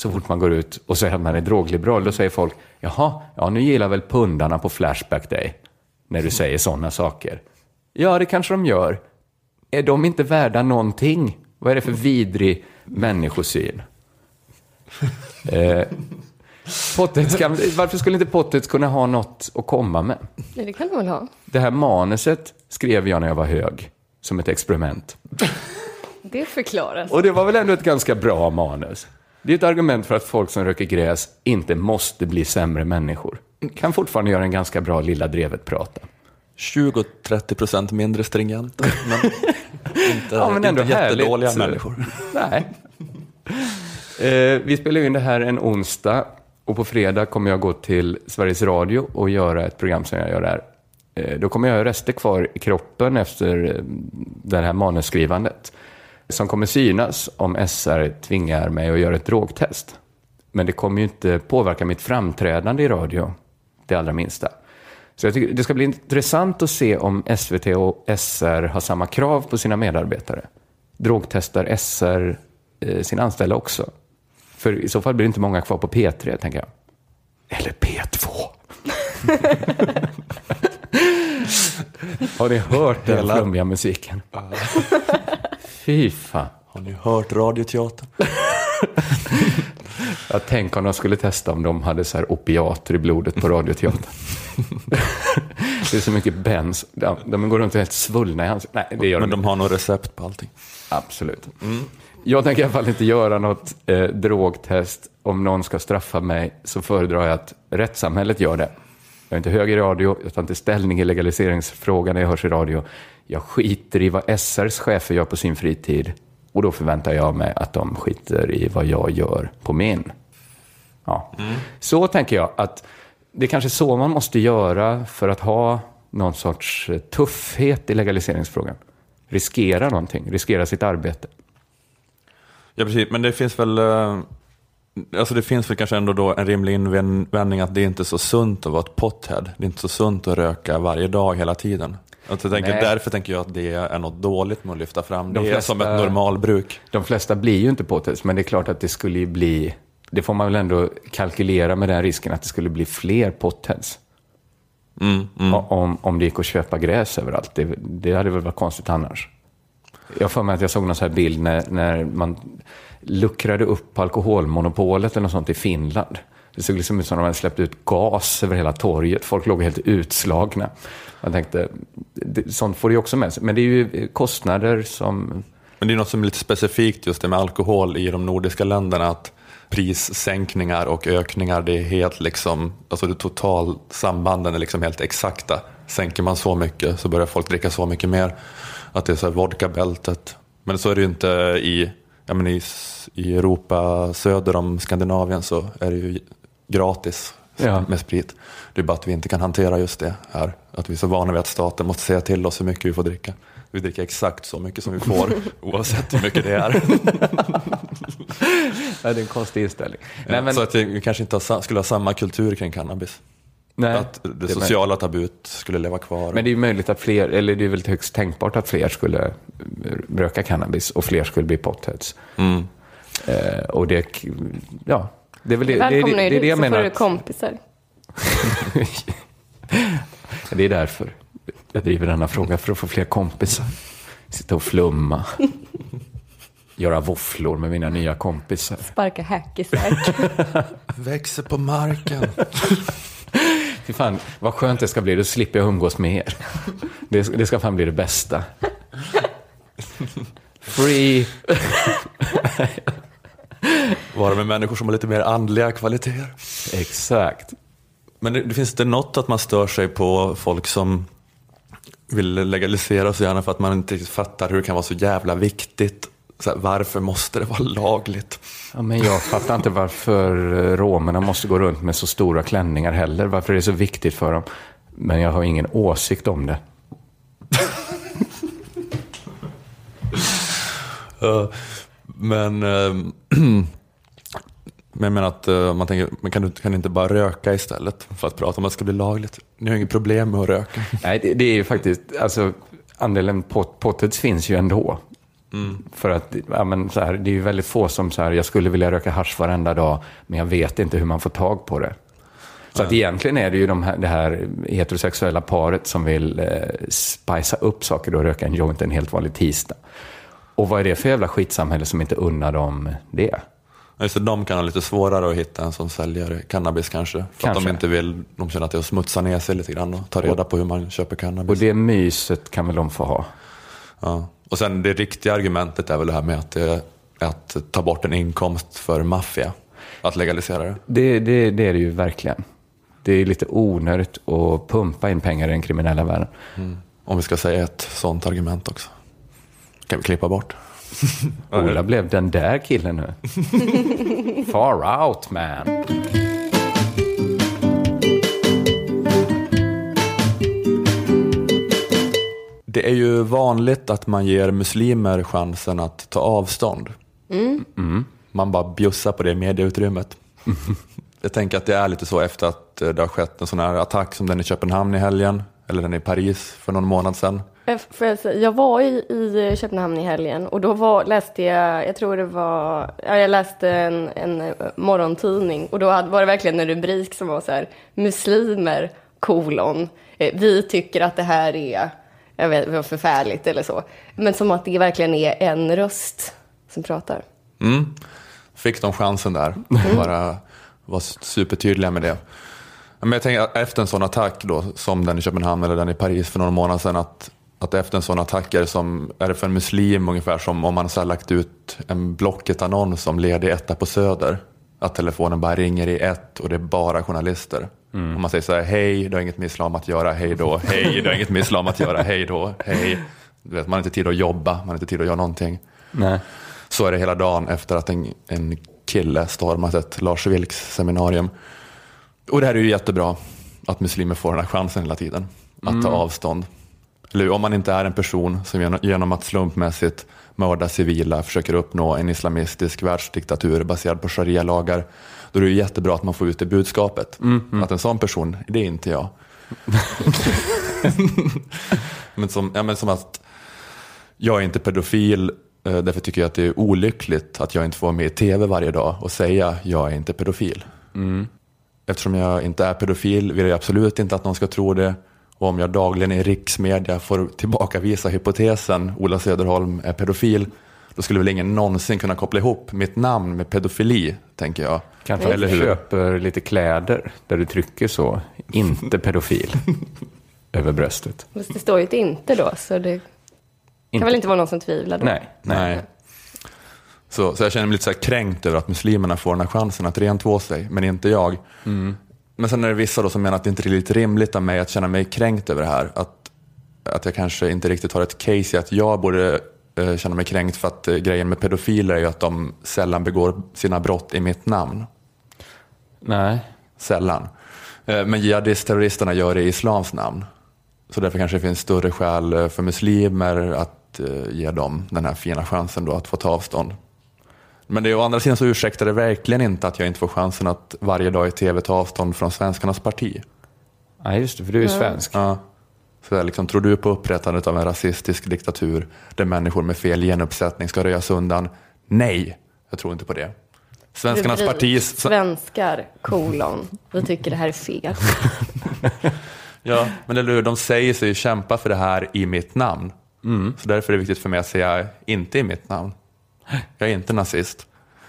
Speaker 1: Så fort man går ut och säger att man är drogliberal, då säger folk, jaha, ja nu gillar väl pundarna på Flashback Day, när du säger sådana saker. Ja, det kanske de gör. Är de inte värda någonting? Vad är det för vidrig människosyn? [laughs] eh, Pottets kan, varför skulle inte Pottets kunna ha något att komma med?
Speaker 3: Nej, det kan du väl ha.
Speaker 1: Det här manuset skrev jag när jag var hög, som ett experiment.
Speaker 3: Det förklaras.
Speaker 1: Och det var väl ändå ett ganska bra manus. Det är ett argument för att folk som röker gräs inte måste bli sämre människor. Kan fortfarande göra en ganska bra Lilla Drevet-prata.
Speaker 2: 20-30 procent mindre stringenta. Men [laughs] inte,
Speaker 1: Ja, men ändå
Speaker 2: inte jättedåliga
Speaker 1: härligt.
Speaker 2: människor. [laughs]
Speaker 1: Nej. Eh, vi spelar in det här en onsdag och på fredag kommer jag gå till Sveriges Radio och göra ett program som jag gör där. Eh, då kommer jag ha rester kvar i kroppen efter eh, det här manusskrivandet som kommer synas om SR tvingar mig att göra ett drogtest. Men det kommer ju inte påverka mitt framträdande i radio, det allra minsta. Så jag tycker det ska bli intressant att se om SVT och SR har samma krav på sina medarbetare. Drogtestar SR eh, sin anställda också? För i så fall blir det inte många kvar på P3, tänker jag. Eller P2. [laughs] har ni hört den flummiga musiken? Fy fan.
Speaker 2: Har ni hört Radioteatern? [laughs]
Speaker 1: Jag tänk om de skulle testa om de hade så här opiater i blodet på Radioteatern. [laughs] det är så mycket bens. De, de går runt helt svullna i ansiktet. Nej, det gör
Speaker 2: Men
Speaker 1: de,
Speaker 2: de har nog recept på allting.
Speaker 1: Absolut. Jag tänker i alla fall inte göra något eh, drogtest. Om någon ska straffa mig så föredrar jag att rättssamhället gör det. Jag är inte hög i radio, jag tar inte ställning i legaliseringsfrågan när jag hörs i radio. Jag skiter i vad SRs chefer gör på sin fritid. Och då förväntar jag mig att de skiter i vad jag gör på min. Ja. Så tänker jag att det är kanske så man måste göra för att ha någon sorts tuffhet i legaliseringsfrågan. Riskera någonting, riskera sitt arbete.
Speaker 2: Ja, precis. Men det finns väl eh, Alltså det finns väl kanske ändå då en rimlig invändning att det är inte är så sunt att vara ett pothead. Det är inte så sunt att röka varje dag hela tiden. Alltså jag tänker, därför tänker jag att det är något dåligt med att lyfta fram. Det
Speaker 1: De
Speaker 2: är
Speaker 1: flesta-
Speaker 2: som ett normalbruk.
Speaker 1: De flesta blir ju inte potheads, men det är klart att det skulle ju bli... Det får man väl ändå kalkylera med den risken att det skulle bli fler potheads.
Speaker 2: Mm,
Speaker 1: O- Om, om det gick att köpa gräs överallt. Det, det hade väl varit konstigt annars. Jag för mig att jag såg någon så här bild när, när man luckrade upp alkoholmonopolet eller något sånt i Finland. Det såg liksom ut som om de hade släppt ut gas över hela torget. Folk låg helt utslagna. Man tänkte, det, sånt får det ju också med sig. Men det är ju kostnader som...
Speaker 2: Men det är något som är lite specifikt just det med alkohol i de nordiska länderna. Att prissänkningar och ökningar, det är helt liksom, alltså det total sambanden är liksom helt exakta. Sänker man så mycket så börjar folk dricka så mycket mer. Att det är så här vodkabältet. Men så är det ju inte i, ja men i, i Europa söder om Skandinavien så är det ju gratis
Speaker 1: Ja.
Speaker 2: med sprit. Det är bara att vi inte kan hantera just det här. Att vi är så vana vid att staten måste säga till oss hur mycket vi får dricka. Vi dricker exakt så mycket som vi får [laughs] oavsett hur mycket det är. [laughs]
Speaker 1: Det är en konstig inställning. Nej, men,
Speaker 2: Så att vi kanske inte har, skulle ha samma kultur kring cannabis.
Speaker 1: Nej,
Speaker 2: att det,
Speaker 1: är
Speaker 2: sociala tabut skulle leva kvar.
Speaker 1: Men det är ju möjligt att fler, eller det är väl högst tänkbart att fler skulle röka cannabis och fler skulle bli potheads.
Speaker 2: Mm.
Speaker 1: Eh, och det, ja, det är väl det, det, det,
Speaker 3: Välkomna
Speaker 1: det, är
Speaker 3: ju
Speaker 1: det jag
Speaker 3: så får
Speaker 1: menar.
Speaker 3: du kompisar. [laughs]
Speaker 1: det är därför jag driver denna fråga, för att få fler kompisar. Sitta och flumma. [laughs] Göra våfflor med mina nya kompisar.
Speaker 3: Sparka hackisar. [laughs]
Speaker 2: Växer på marken.
Speaker 1: Fy fan, vad skönt det ska bli, då slipper jag umgås med er. Det, det ska fan bli det bästa. Free.
Speaker 2: Vara med människor som har lite mer andliga kvaliteter.
Speaker 1: Exakt.
Speaker 2: Men det, det finns inte något att man stör sig på folk som vill legalisera så gärna för att man inte riktigt fattar hur det kan vara så jävla viktigt. Här, varför måste det vara lagligt?
Speaker 1: Ja, men jag fattar inte varför eh, romerna måste gå runt med så stora klänningar heller. Varför det är så viktigt för dem. Men jag har ingen åsikt om det. [laughs]
Speaker 2: Eh, Men, eh, [clears throat] men jag menar att eh, man tänker, men kan du kan du inte bara röka istället för att prata om att det ska bli lagligt? Ni har inget problem med att röka.
Speaker 1: Nej, det, det är ju faktiskt, alltså andelen pot, potheads finns ju ändå. För att, ja, men så här, det är ju väldigt få som så här, jag skulle vilja röka hasch varenda dag, men jag vet inte hur man får tag på det. Så att egentligen är det ju de här, det här heterosexuella paret som vill eh, spicea upp saker och röka en joint en helt vanlig tisdag. Och vad är det för jävla skitsamhälle som inte unnar dem det?
Speaker 2: Det, de kan ha lite svårare att hitta en som säljer cannabis kanske. För att
Speaker 1: Kanske.
Speaker 2: de inte vill, de känner att det är att smutsa ner sig lite grann och ta reda på hur man köper cannabis.
Speaker 1: Och det myset kan väl de få ha?
Speaker 2: Ja. Och sen det riktiga argumentet är väl det här med att, det, att ta bort en inkomst för maffia. Att legalisera det.
Speaker 1: Det, det, det är det ju verkligen. Det är lite onödigt att pumpa in pengar i den kriminella världen.
Speaker 2: Om vi ska säga ett sånt argument också. kan vi klippa bort. [laughs]
Speaker 1: Ola blev den där killen nu. [laughs] Far out man.
Speaker 2: Det är ju vanligt att man ger muslimer chansen att ta avstånd. Mm. Man bara bjussar på det medieutrymmet. [laughs] Jag tänker att det är lite så efter att eh, det har skett en sån här attack som den i Köpenhamn i helgen, eller den i Paris för någon månad sedan.
Speaker 3: Eh, får jag, säga, jag var i, i Köpenhamn i helgen och då var, läste jag, jag tror det var, ja, jag läste en, en eh, morgontidning och då hade, var det verkligen en rubrik som var så här, muslimer, kolon, vi tycker att det här är, jag vet, det var förfärligt eller så. Men som att det verkligen är en röst som pratar.
Speaker 2: Mm. Fick de chansen där, bara var supertydliga med det. Men jag tänker efter en sån attack då, som den i Köpenhamn eller den i Paris för några månader sedan, att, att efter en sån attack är det, som, är det för en muslim ungefär som om man har lagt ut en Blocket-annons om ledig etta på Söder. Att telefonen bara ringer i ett och det är bara journalister.
Speaker 1: Mm.
Speaker 2: Och man säger så här, hej, du har inget med islam att göra, hej då, hej, du har inget med islam att göra, hej då, hej. Du vet, man har inte tid att jobba, man har inte tid att göra någonting.
Speaker 1: Nej.
Speaker 2: Så är det hela dagen efter att en, en kille stormat ett Lars Vilks seminarium. Och det här är ju jättebra, att muslimer får den här chansen hela tiden. Att ta avstånd. Eller om man inte är en person som genom, genom att slumpmässigt mörda civila försöker uppnå en islamistisk världsdiktatur baserad på sharia-lagar. Då är det jättebra att man får ut det budskapet. Att en sån person, det är inte jag. [laughs] men, som, ja, men som att jag är inte pedofil, eh, därför tycker jag att det är olyckligt att jag inte får vara med i tv varje dag och säga jag är inte pedofil. Eftersom jag inte är pedofil vill jag absolut inte att någon ska tro det. Och om jag dagligen i riksmedia får tillbakavisa hypotesen Ola Söderholm är pedofil, då skulle väl ingen någonsin kunna koppla ihop mitt namn med pedofili, tänker jag.
Speaker 1: Kanske
Speaker 2: Eller hur?
Speaker 1: köper lite kläder där du trycker så, inte pedofil, [laughs] över bröstet.
Speaker 3: Fast det står ju ett inte då, så det kan
Speaker 1: Inte-
Speaker 3: väl inte vara någon som tvivlar då?
Speaker 1: Nej, nej.
Speaker 2: Nej. Så, så jag känner mig lite så här kränkt över att muslimerna får den här chansen att rentvå sig, men inte jag. Men sen är det vissa då som menar att det inte är riktigt rimligt av mig att känna mig kränkt över det här. Att, att jag kanske inte riktigt har ett case i att jag borde känna mig kränkt för att eh, grejen med pedofiler är ju att de sällan begår sina brott i mitt namn.
Speaker 1: nej.
Speaker 2: Sällan. Eh, Men jihadist-terroristerna gör det i islams namn. Så därför kanske det finns större skäl eh, för muslimer att eh, ge dem den här fina chansen då att få ta avstånd. Men det är å andra sidan så ursäktar det verkligen inte att jag inte får chansen att varje dag i tv ta avstånd från svenskarnas parti.
Speaker 1: Nej, just det, för du är ju svensk.
Speaker 2: Ja. Så jag liksom, tror du på upprättandet av en rasistisk diktatur där människor med fel genuppsättning ska röjas undan? Nej, jag tror inte på det. Svenskarnas
Speaker 3: Rubrik,
Speaker 2: parti...
Speaker 3: Svenskar, kolon. Vi tycker det här är fel. [laughs]
Speaker 2: Ja, men eller hur, de säger sig kämpa för det här i mitt namn. Så därför är det viktigt för mig att säga inte i mitt namn. Jag är inte nazist.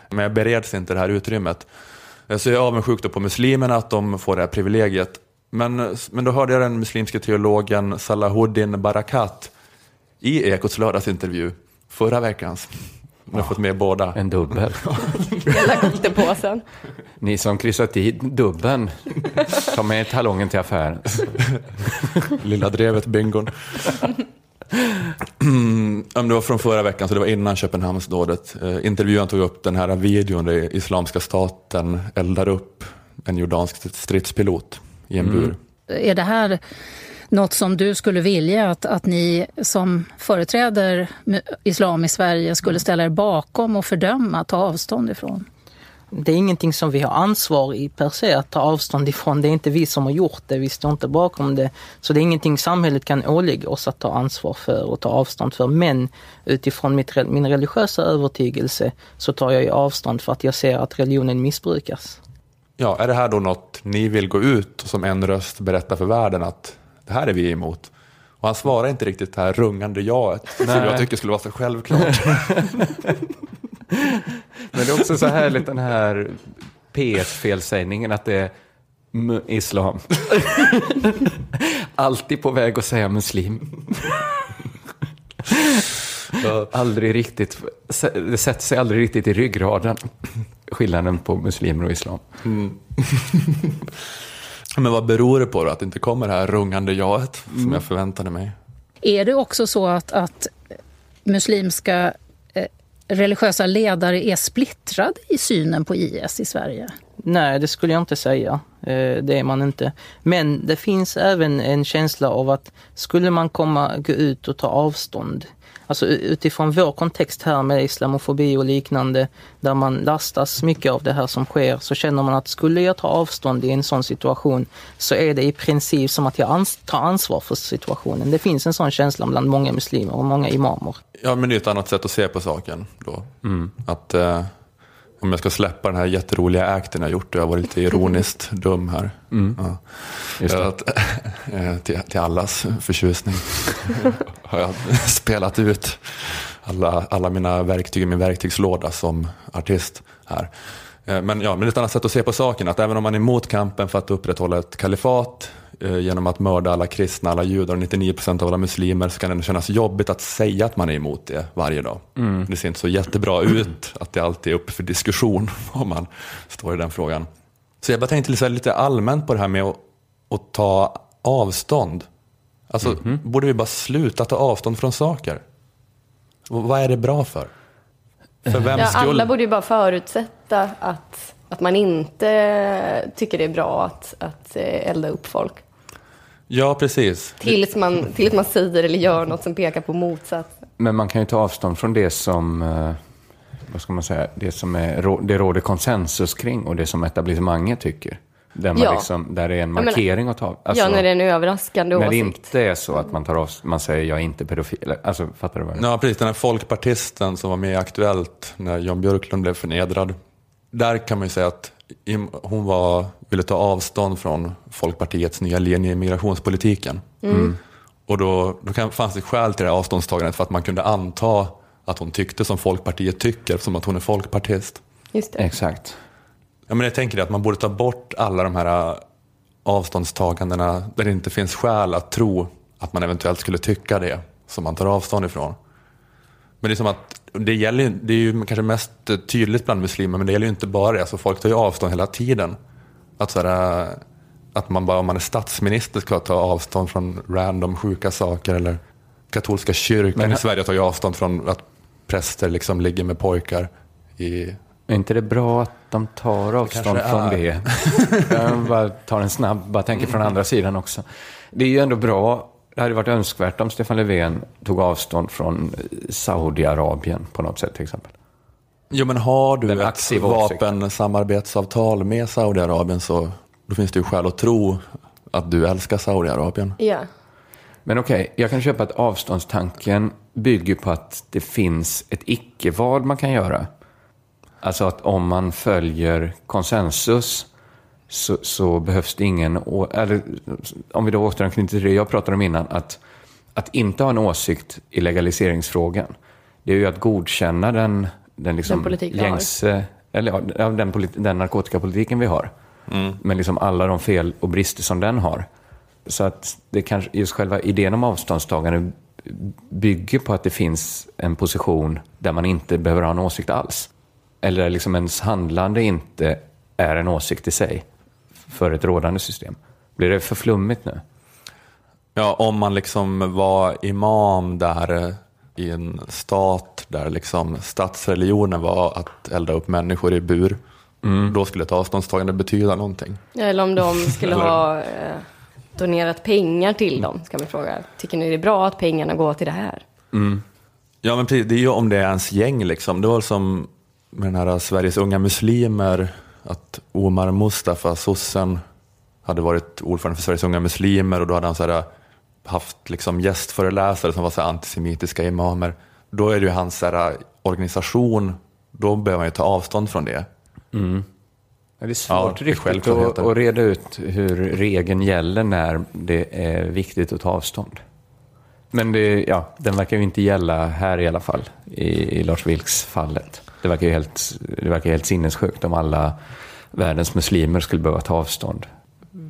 Speaker 2: Men jag bereds inte det här utrymmet. Så jag är avundsjuk på muslimerna att de får det här privilegiet. Men, men då hörde jag den muslimske teologen Salahuddin Barakat i Ekots lördagsintervju förra veckans. Jag har fått med båda.
Speaker 1: En dubbel.
Speaker 3: Hela gottepåsen.
Speaker 1: Ni som kryssat i dubben, ta med talongen till affären.
Speaker 2: Lilla drevet bingon. Mm, det var från förra veckan, så det var innan Köpenhamnsdådet. Eh, intervjuaren tog upp den här videon där Islamiska staten eldar upp en jordansk stridspilot i en bur.
Speaker 8: Är det här något som du skulle vilja att, att ni som företräder islam i Sverige skulle ställa er bakom och fördöma, ta avstånd ifrån?
Speaker 9: Det är ingenting som vi har ansvar i per se att ta avstånd ifrån. Det är inte vi som har gjort det, vi står inte bakom det. Så det är ingenting samhället kan ålägga oss att ta ansvar för och ta avstånd för. Men utifrån mitt, min religiösa övertygelse så tar jag ju avstånd för att jag ser att religionen missbrukas.
Speaker 2: Ja, är det här då något ni vill gå ut och som en röst berätta för världen att det här är vi emot? Och han svarar inte riktigt det här rungande jaet, som jag tycker skulle vara så självklart. [laughs]
Speaker 1: Men det är också så härligt den här P1-felsägningen att det är islam. [laughs] Alltid på väg att säga muslim. aldrig riktigt, det sätter sig aldrig riktigt i ryggraden. Skillnaden på muslimer och islam. [laughs]
Speaker 2: Men vad beror det på då, att det inte kommer det här rungande jaet som jag förväntade mig?
Speaker 8: Är det också så att, att muslimska eh, religiösa ledare är splittrade i synen på IS i Sverige?
Speaker 9: Nej, det skulle jag inte säga. Eh, det är man inte. Men det finns även en känsla av att skulle man komma, gå ut och ta avstånd Alltså utifrån vår kontext här med islamofobi och liknande, där man lastas mycket av det här som sker, så känner man att skulle jag ta avstånd i en sån situation så är det i princip som att jag ans tar ansvar för situationen. Det finns en sån känsla bland många muslimer och många imamer.
Speaker 2: Ja, men det är ett annat sätt att se på saken då. Mm. Att eh, om jag ska släppa den här jätteroliga acten jag gjort, jag har varit lite ironiskt [laughs] dum här. Mm. Ja. Att, [laughs] eh, till, till allas förtjusning [laughs] har jag spelat ut alla, alla mina verktyg i min verktygslåda som artist här. Eh, men, ja, men ett annat sätt att se på saken, att även om man är emot kampen för att upprätthålla ett kalifat genom att mörda alla kristna, alla judar och 99 procent av alla muslimer så kan det kännas jobbigt att säga att man är emot det varje dag. Mm. Det ser inte så jättebra ut att det alltid är uppe för diskussion [laughs] om man står i den frågan. Så jag bara tänkte lite allmänt på det här med att, att ta avstånd. Alltså, mm -hmm. borde vi bara sluta ta avstånd från saker? vad är det bra för?
Speaker 3: För vem ja, skull? Alla borde ju bara förutsätta att, att man inte tycker det är bra att, att eh, elda upp folk.
Speaker 2: Ja, precis.
Speaker 3: Tills man, tills man säger eller gör något som pekar på motsatsen.
Speaker 1: Men man kan ju ta avstånd från det som, eh, vad ska man säga, det som är, det råder konsensus kring och det som etablissemanget tycker. Där, man ja. liksom, där det är en markering att ta
Speaker 3: alltså, Ja, när det är en överraskande åsikt.
Speaker 1: När det inte är så att man tar av, man säger jag är inte pedofil. Alltså, fattar du vad
Speaker 2: jag Ja, precis. Den här folkpartisten som var med i Aktuellt när Jan Björklund blev förnedrad. Där kan man ju säga att hon var, ville ta avstånd från Folkpartiets nya linje i migrationspolitiken. Mm. Mm. Och då, då kan, fanns det skäl till det här avståndstagandet för att man kunde anta att hon tyckte som Folkpartiet tycker, som att hon är folkpartist.
Speaker 3: Just det.
Speaker 1: Exakt.
Speaker 2: Ja, men jag tänker att man borde ta bort alla de här äh, avståndstagandena där det inte finns skäl att tro att man eventuellt skulle tycka det som man tar avstånd ifrån. Men det är som att det, gäller, det är ju kanske mest tydligt bland muslimer, men det gäller ju inte bara det. Alltså folk tar ju avstånd hela tiden. Att, sådär, äh, att man bara om man är statsminister ska ta avstånd från random sjuka saker. Eller katolska kyrkan men, i Sverige tar ju avstånd från att präster liksom ligger med pojkar i
Speaker 1: är inte det bra att de tar avstånd det från det? Jag bara tar en snabb, bara tänker från andra sidan också. Det är ju ändå bra, det hade varit önskvärt om Stefan Löfven tog avstånd från Saudiarabien på något sätt till exempel.
Speaker 2: Jo men har du Den ett vapensamarbetsavtal med Saudiarabien så då finns det ju skäl att tro att du älskar Saudiarabien.
Speaker 3: Ja.
Speaker 1: Men okej, okay, jag kan köpa att avståndstanken bygger på att det finns ett icke-val man kan göra. Alltså att om man följer konsensus så, så behövs det ingen... Eller om vi då återanknyter till det jag pratade om innan, att, att inte ha en åsikt i legaliseringsfrågan, det är ju att godkänna den, den, liksom
Speaker 3: den
Speaker 1: gängse, eller ja, den, politi, den narkotikapolitiken vi har. Mm. Men liksom alla de fel och brister som den har. Så att det kanske, just själva idén om avståndstagande bygger på att det finns en position där man inte behöver ha en åsikt alls eller liksom ens handlande inte är en åsikt i sig för ett rådande system. Blir det för flummigt nu?
Speaker 2: Ja, om man liksom var imam där eh, i en stat där liksom statsreligionen var att elda upp människor i bur, mm. då skulle ett avståndstagande betyda någonting.
Speaker 3: Eller om de skulle ha eh, donerat pengar till dem, ska man fråga. Tycker ni det är bra att pengarna går till det här?
Speaker 2: Mm. Ja, men precis, det är ju om det är ens gäng liksom. Det var som med den här Sveriges unga muslimer, att Omar Mustafa, sossen, hade varit ordförande för Sveriges unga muslimer och då hade han så här, haft liksom gästföreläsare som var så antisemitiska imamer. Då är det ju hans så här, organisation, då behöver man ju ta avstånd från det.
Speaker 1: Mm. Det är svårt ja, riktigt att, att reda ut hur regeln gäller när det är viktigt att ta avstånd. Men det, ja, den verkar ju inte gälla här i alla fall, i, i Lars Vilks fallet. Det verkar ju helt, det verkar helt sinnessjukt om alla världens muslimer skulle behöva ta avstånd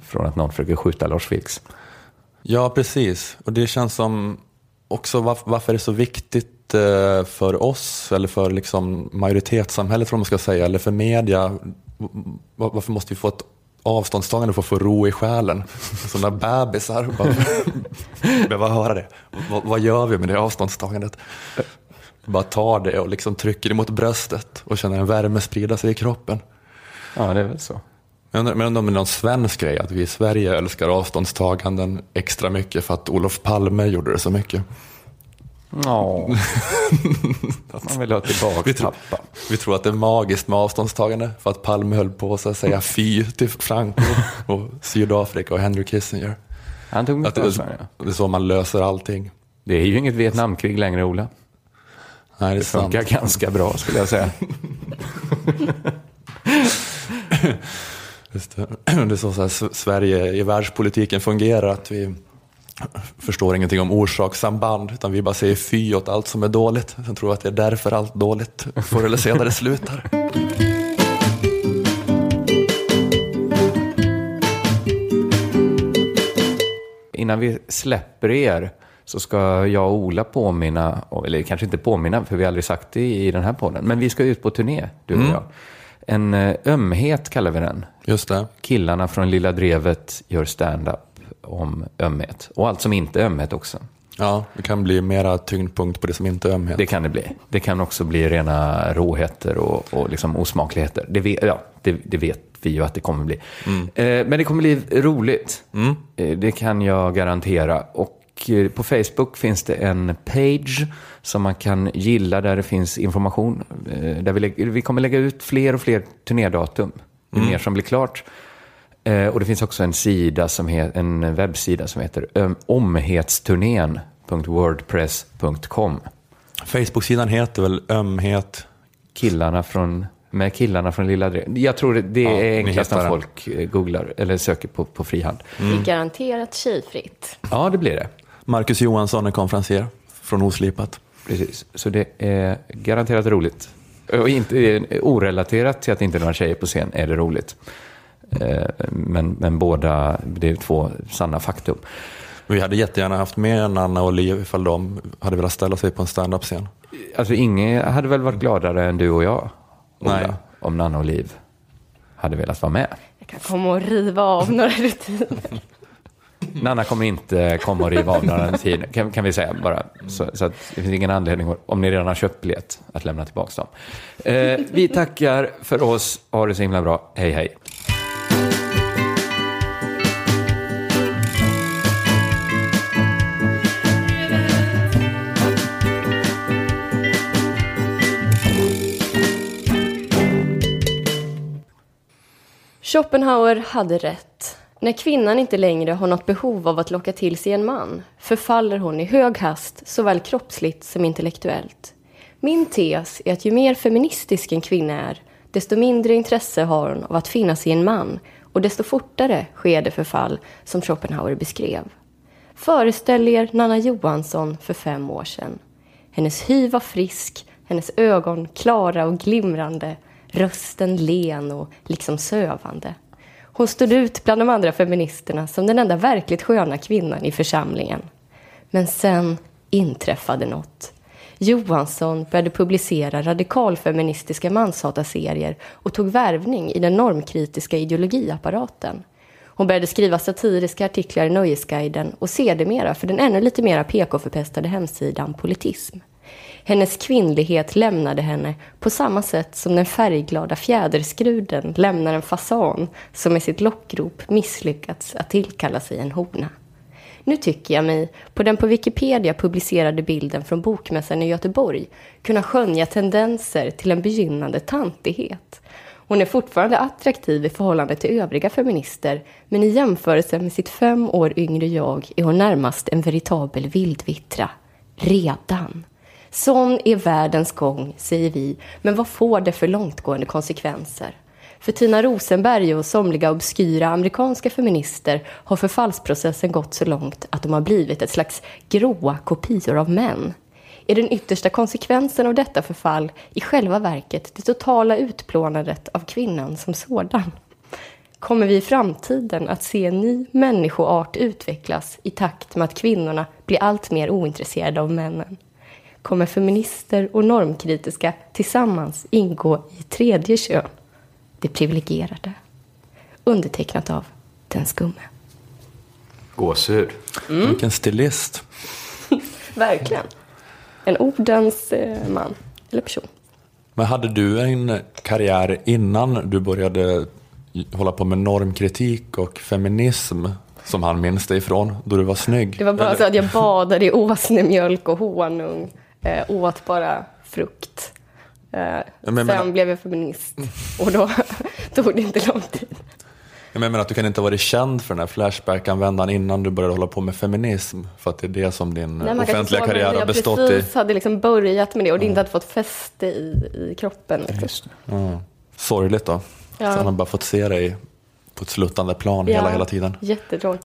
Speaker 1: från att någon försöker skjuta Lars Vilks.
Speaker 2: Ja, precis. Och det känns som också varför, är det så viktigt eh, för oss eller för liksom majoritetssamhället, vad man ska säga, eller för media. Varför måste vi få ett avståndstagande för att få ro i själen? [laughs] Sådana bebisar. [laughs] Behöva höra det. Vad, vad gör vi med det avståndstagandet? Bara tar det och liksom trycker emot bröstet och känner en värme sprida sig i kroppen.
Speaker 1: Ja, det är väl så.
Speaker 2: Jag undrar, men om det är någon svensk grej, att vi i Sverige älskar avståndstaganden extra mycket för att Olof Palme gjorde det så mycket.
Speaker 1: Ja. Man vill ha tillbaka
Speaker 2: Vi tror,
Speaker 1: pappa.
Speaker 2: vi tror att det är magiskt med avståndstagande för att Palme höll på att säga fy till Franco och Sydafrika och Henry Kissinger.
Speaker 1: Han tog
Speaker 2: Att det, är, det är så man löser allting.
Speaker 1: Det är ju inget Vietnamkrig längre, Ola.
Speaker 2: Nej, det är
Speaker 1: Det
Speaker 2: sant.
Speaker 1: funkar ganska bra, skulle jag säga.
Speaker 2: Just det. det är så, så här, Sverige i världspolitiken fungerar, att vi förstår ingenting om orsakssamband, utan vi bara säger fy åt allt som är dåligt. Sen tror vi att det är därför allt dåligt förr eller senare [laughs] slutar.
Speaker 1: Innan vi släpper er så ska jag och Ola påminna, eller kanske inte påminna, för vi har aldrig sagt det i den här podden, men vi ska ut på turné, du och jag. En eh, ömhet kallar vi den.
Speaker 2: Just det.
Speaker 1: Killarna från Lilla Drevet gör stand-up om ömhet. Och allt som inte är ömhet också.
Speaker 2: Ja, det kan bli mera tyngdpunkt på det som inte är ömhet.
Speaker 1: Det kan det bli. Det kan också bli rena råheter och, och liksom osmakligheter. Det vet, ja, det, det vet vi ju att det kommer bli. Eh, men det kommer bli roligt. Eh, det kan jag garantera. Och eh, på Facebook finns det en page som man kan gilla där det finns information. Eh, där vi, lägger, vi kommer lägga ut fler och fler turnédatum. Ju mer som blir klart. Eh, och det finns också en, sida som he- en webbsida som heter um, omhetsturnén.wordpress.com.
Speaker 2: Facebook-sidan heter väl ömhet?
Speaker 1: Killarna från, med killarna från Lilla Drevet. Jag tror det, det
Speaker 2: Ja,
Speaker 1: är enklast när folk googlar eller söker på, på frihand.
Speaker 3: Det är garanterat tjejfritt.
Speaker 1: Ja, det blir det.
Speaker 2: Marcus Johansson är konferencier från Oslipat.
Speaker 1: Precis. Så det är garanterat roligt. Och inte eh, orelaterat till att det inte är några tjejer på scen är det roligt. Eh, Men, men båda, det är två sanna faktum.
Speaker 2: Vi hade jättegärna haft med Nanna och Liv ifall de hade velat ställa sig på en stand-up-scen.
Speaker 1: Alltså ingen hade väl varit gladare än du och jag, Ola,
Speaker 2: Nej.
Speaker 1: om Nanna och Liv hade velat vara med.
Speaker 3: Jag kan komma och riva av några rutiner.
Speaker 1: Nanna kommer inte komma och riva av några tid, kan, kan vi säga bara. Så, så att det finns ingen anledning, om ni redan har köpt biljett, att lämna tillbaka dem. Eh, vi tackar för oss, ha det så himla bra, hej hej.
Speaker 3: Schopenhauer hade rätt. När kvinnan inte längre har något behov av att locka till sig en man förfaller hon i hög hast såväl kroppsligt som intellektuellt. Min tes är att ju mer feministisk en kvinna är, desto mindre intresse har hon av att finna sig i en man och desto fortare sker det förfall som Schopenhauer beskrev. Föreställ er Nanna Johansson för fem år sedan. Hennes hy var frisk, hennes ögon klara och glimrande, rösten len och liksom sövande. Hon stod ut bland de andra feministerna som den enda verkligt sköna kvinnan i församlingen. Men sen inträffade något. Johansson började publicera radikalfeministiska manshataserier och tog värvning i den normkritiska ideologiapparaten. Hon började skriva satiriska artiklar i Nöjesguiden och sedermera för den ännu lite mera PK-förpestade hemsidan Politism. Hennes kvinnlighet lämnade henne på samma sätt som den färgglada fjäderskruden lämnar en fasan som med sitt lockrop misslyckats att tillkalla sig en hona. Nu tycker jag mig, på den på Wikipedia publicerade bilden från Bokmässan i Göteborg, kunna skönja tendenser till en begynnande tantighet. Hon är fortfarande attraktiv i förhållande till övriga feminister, men i jämförelse med sitt fem år yngre jag är hon närmast en veritabel vildvittra. Redan. Sån är världens gång, säger vi, men vad får det för långtgående konsekvenser? För Tina Rosenberg och somliga obskyra amerikanska feminister har förfallsprocessen gått så långt att de har blivit ett slags gråa kopior av män. Är den yttersta konsekvensen av detta förfall i själva verket det totala utplånandet av kvinnan som sådan? Kommer vi i framtiden att se en ny människoart utvecklas i takt med att kvinnorna blir allt mer ointresserade av männen? Kommer feminister och normkritiska tillsammans ingå i tredje kön? Det privilegierade. Undertecknat av Den skumme.
Speaker 1: Gåshud.
Speaker 2: Vilken stilist. [laughs]
Speaker 3: Verkligen. en ordens eh, man eller person.
Speaker 2: Men hade du en karriär innan du började hålla på med normkritik och feminism som han minns dig ifrån, då du var snygg?
Speaker 3: Det var bara
Speaker 2: Eller-
Speaker 3: så att jag badade i åsnemjölk och honung, eh, åt bara frukt. Eh,
Speaker 2: men-
Speaker 3: sen
Speaker 2: men-
Speaker 3: blev jag feminist och då [laughs] tog det inte lång tid.
Speaker 2: Jag menar att du kan inte ha varit känd för den här Flashback-användaren innan du började hålla på med feminism, för att det är det som din
Speaker 3: Nej,
Speaker 2: offentliga karriär har
Speaker 3: jag
Speaker 2: bestått i.
Speaker 3: precis hade liksom börjat med det och det inte hade fått fäste i, i kroppen. Liksom.
Speaker 2: Ja. Sorgligt då.
Speaker 3: Ja.
Speaker 2: Så han har bara fått se dig på ett sluttande plan hela, hela tiden.
Speaker 3: Jättetråkigt.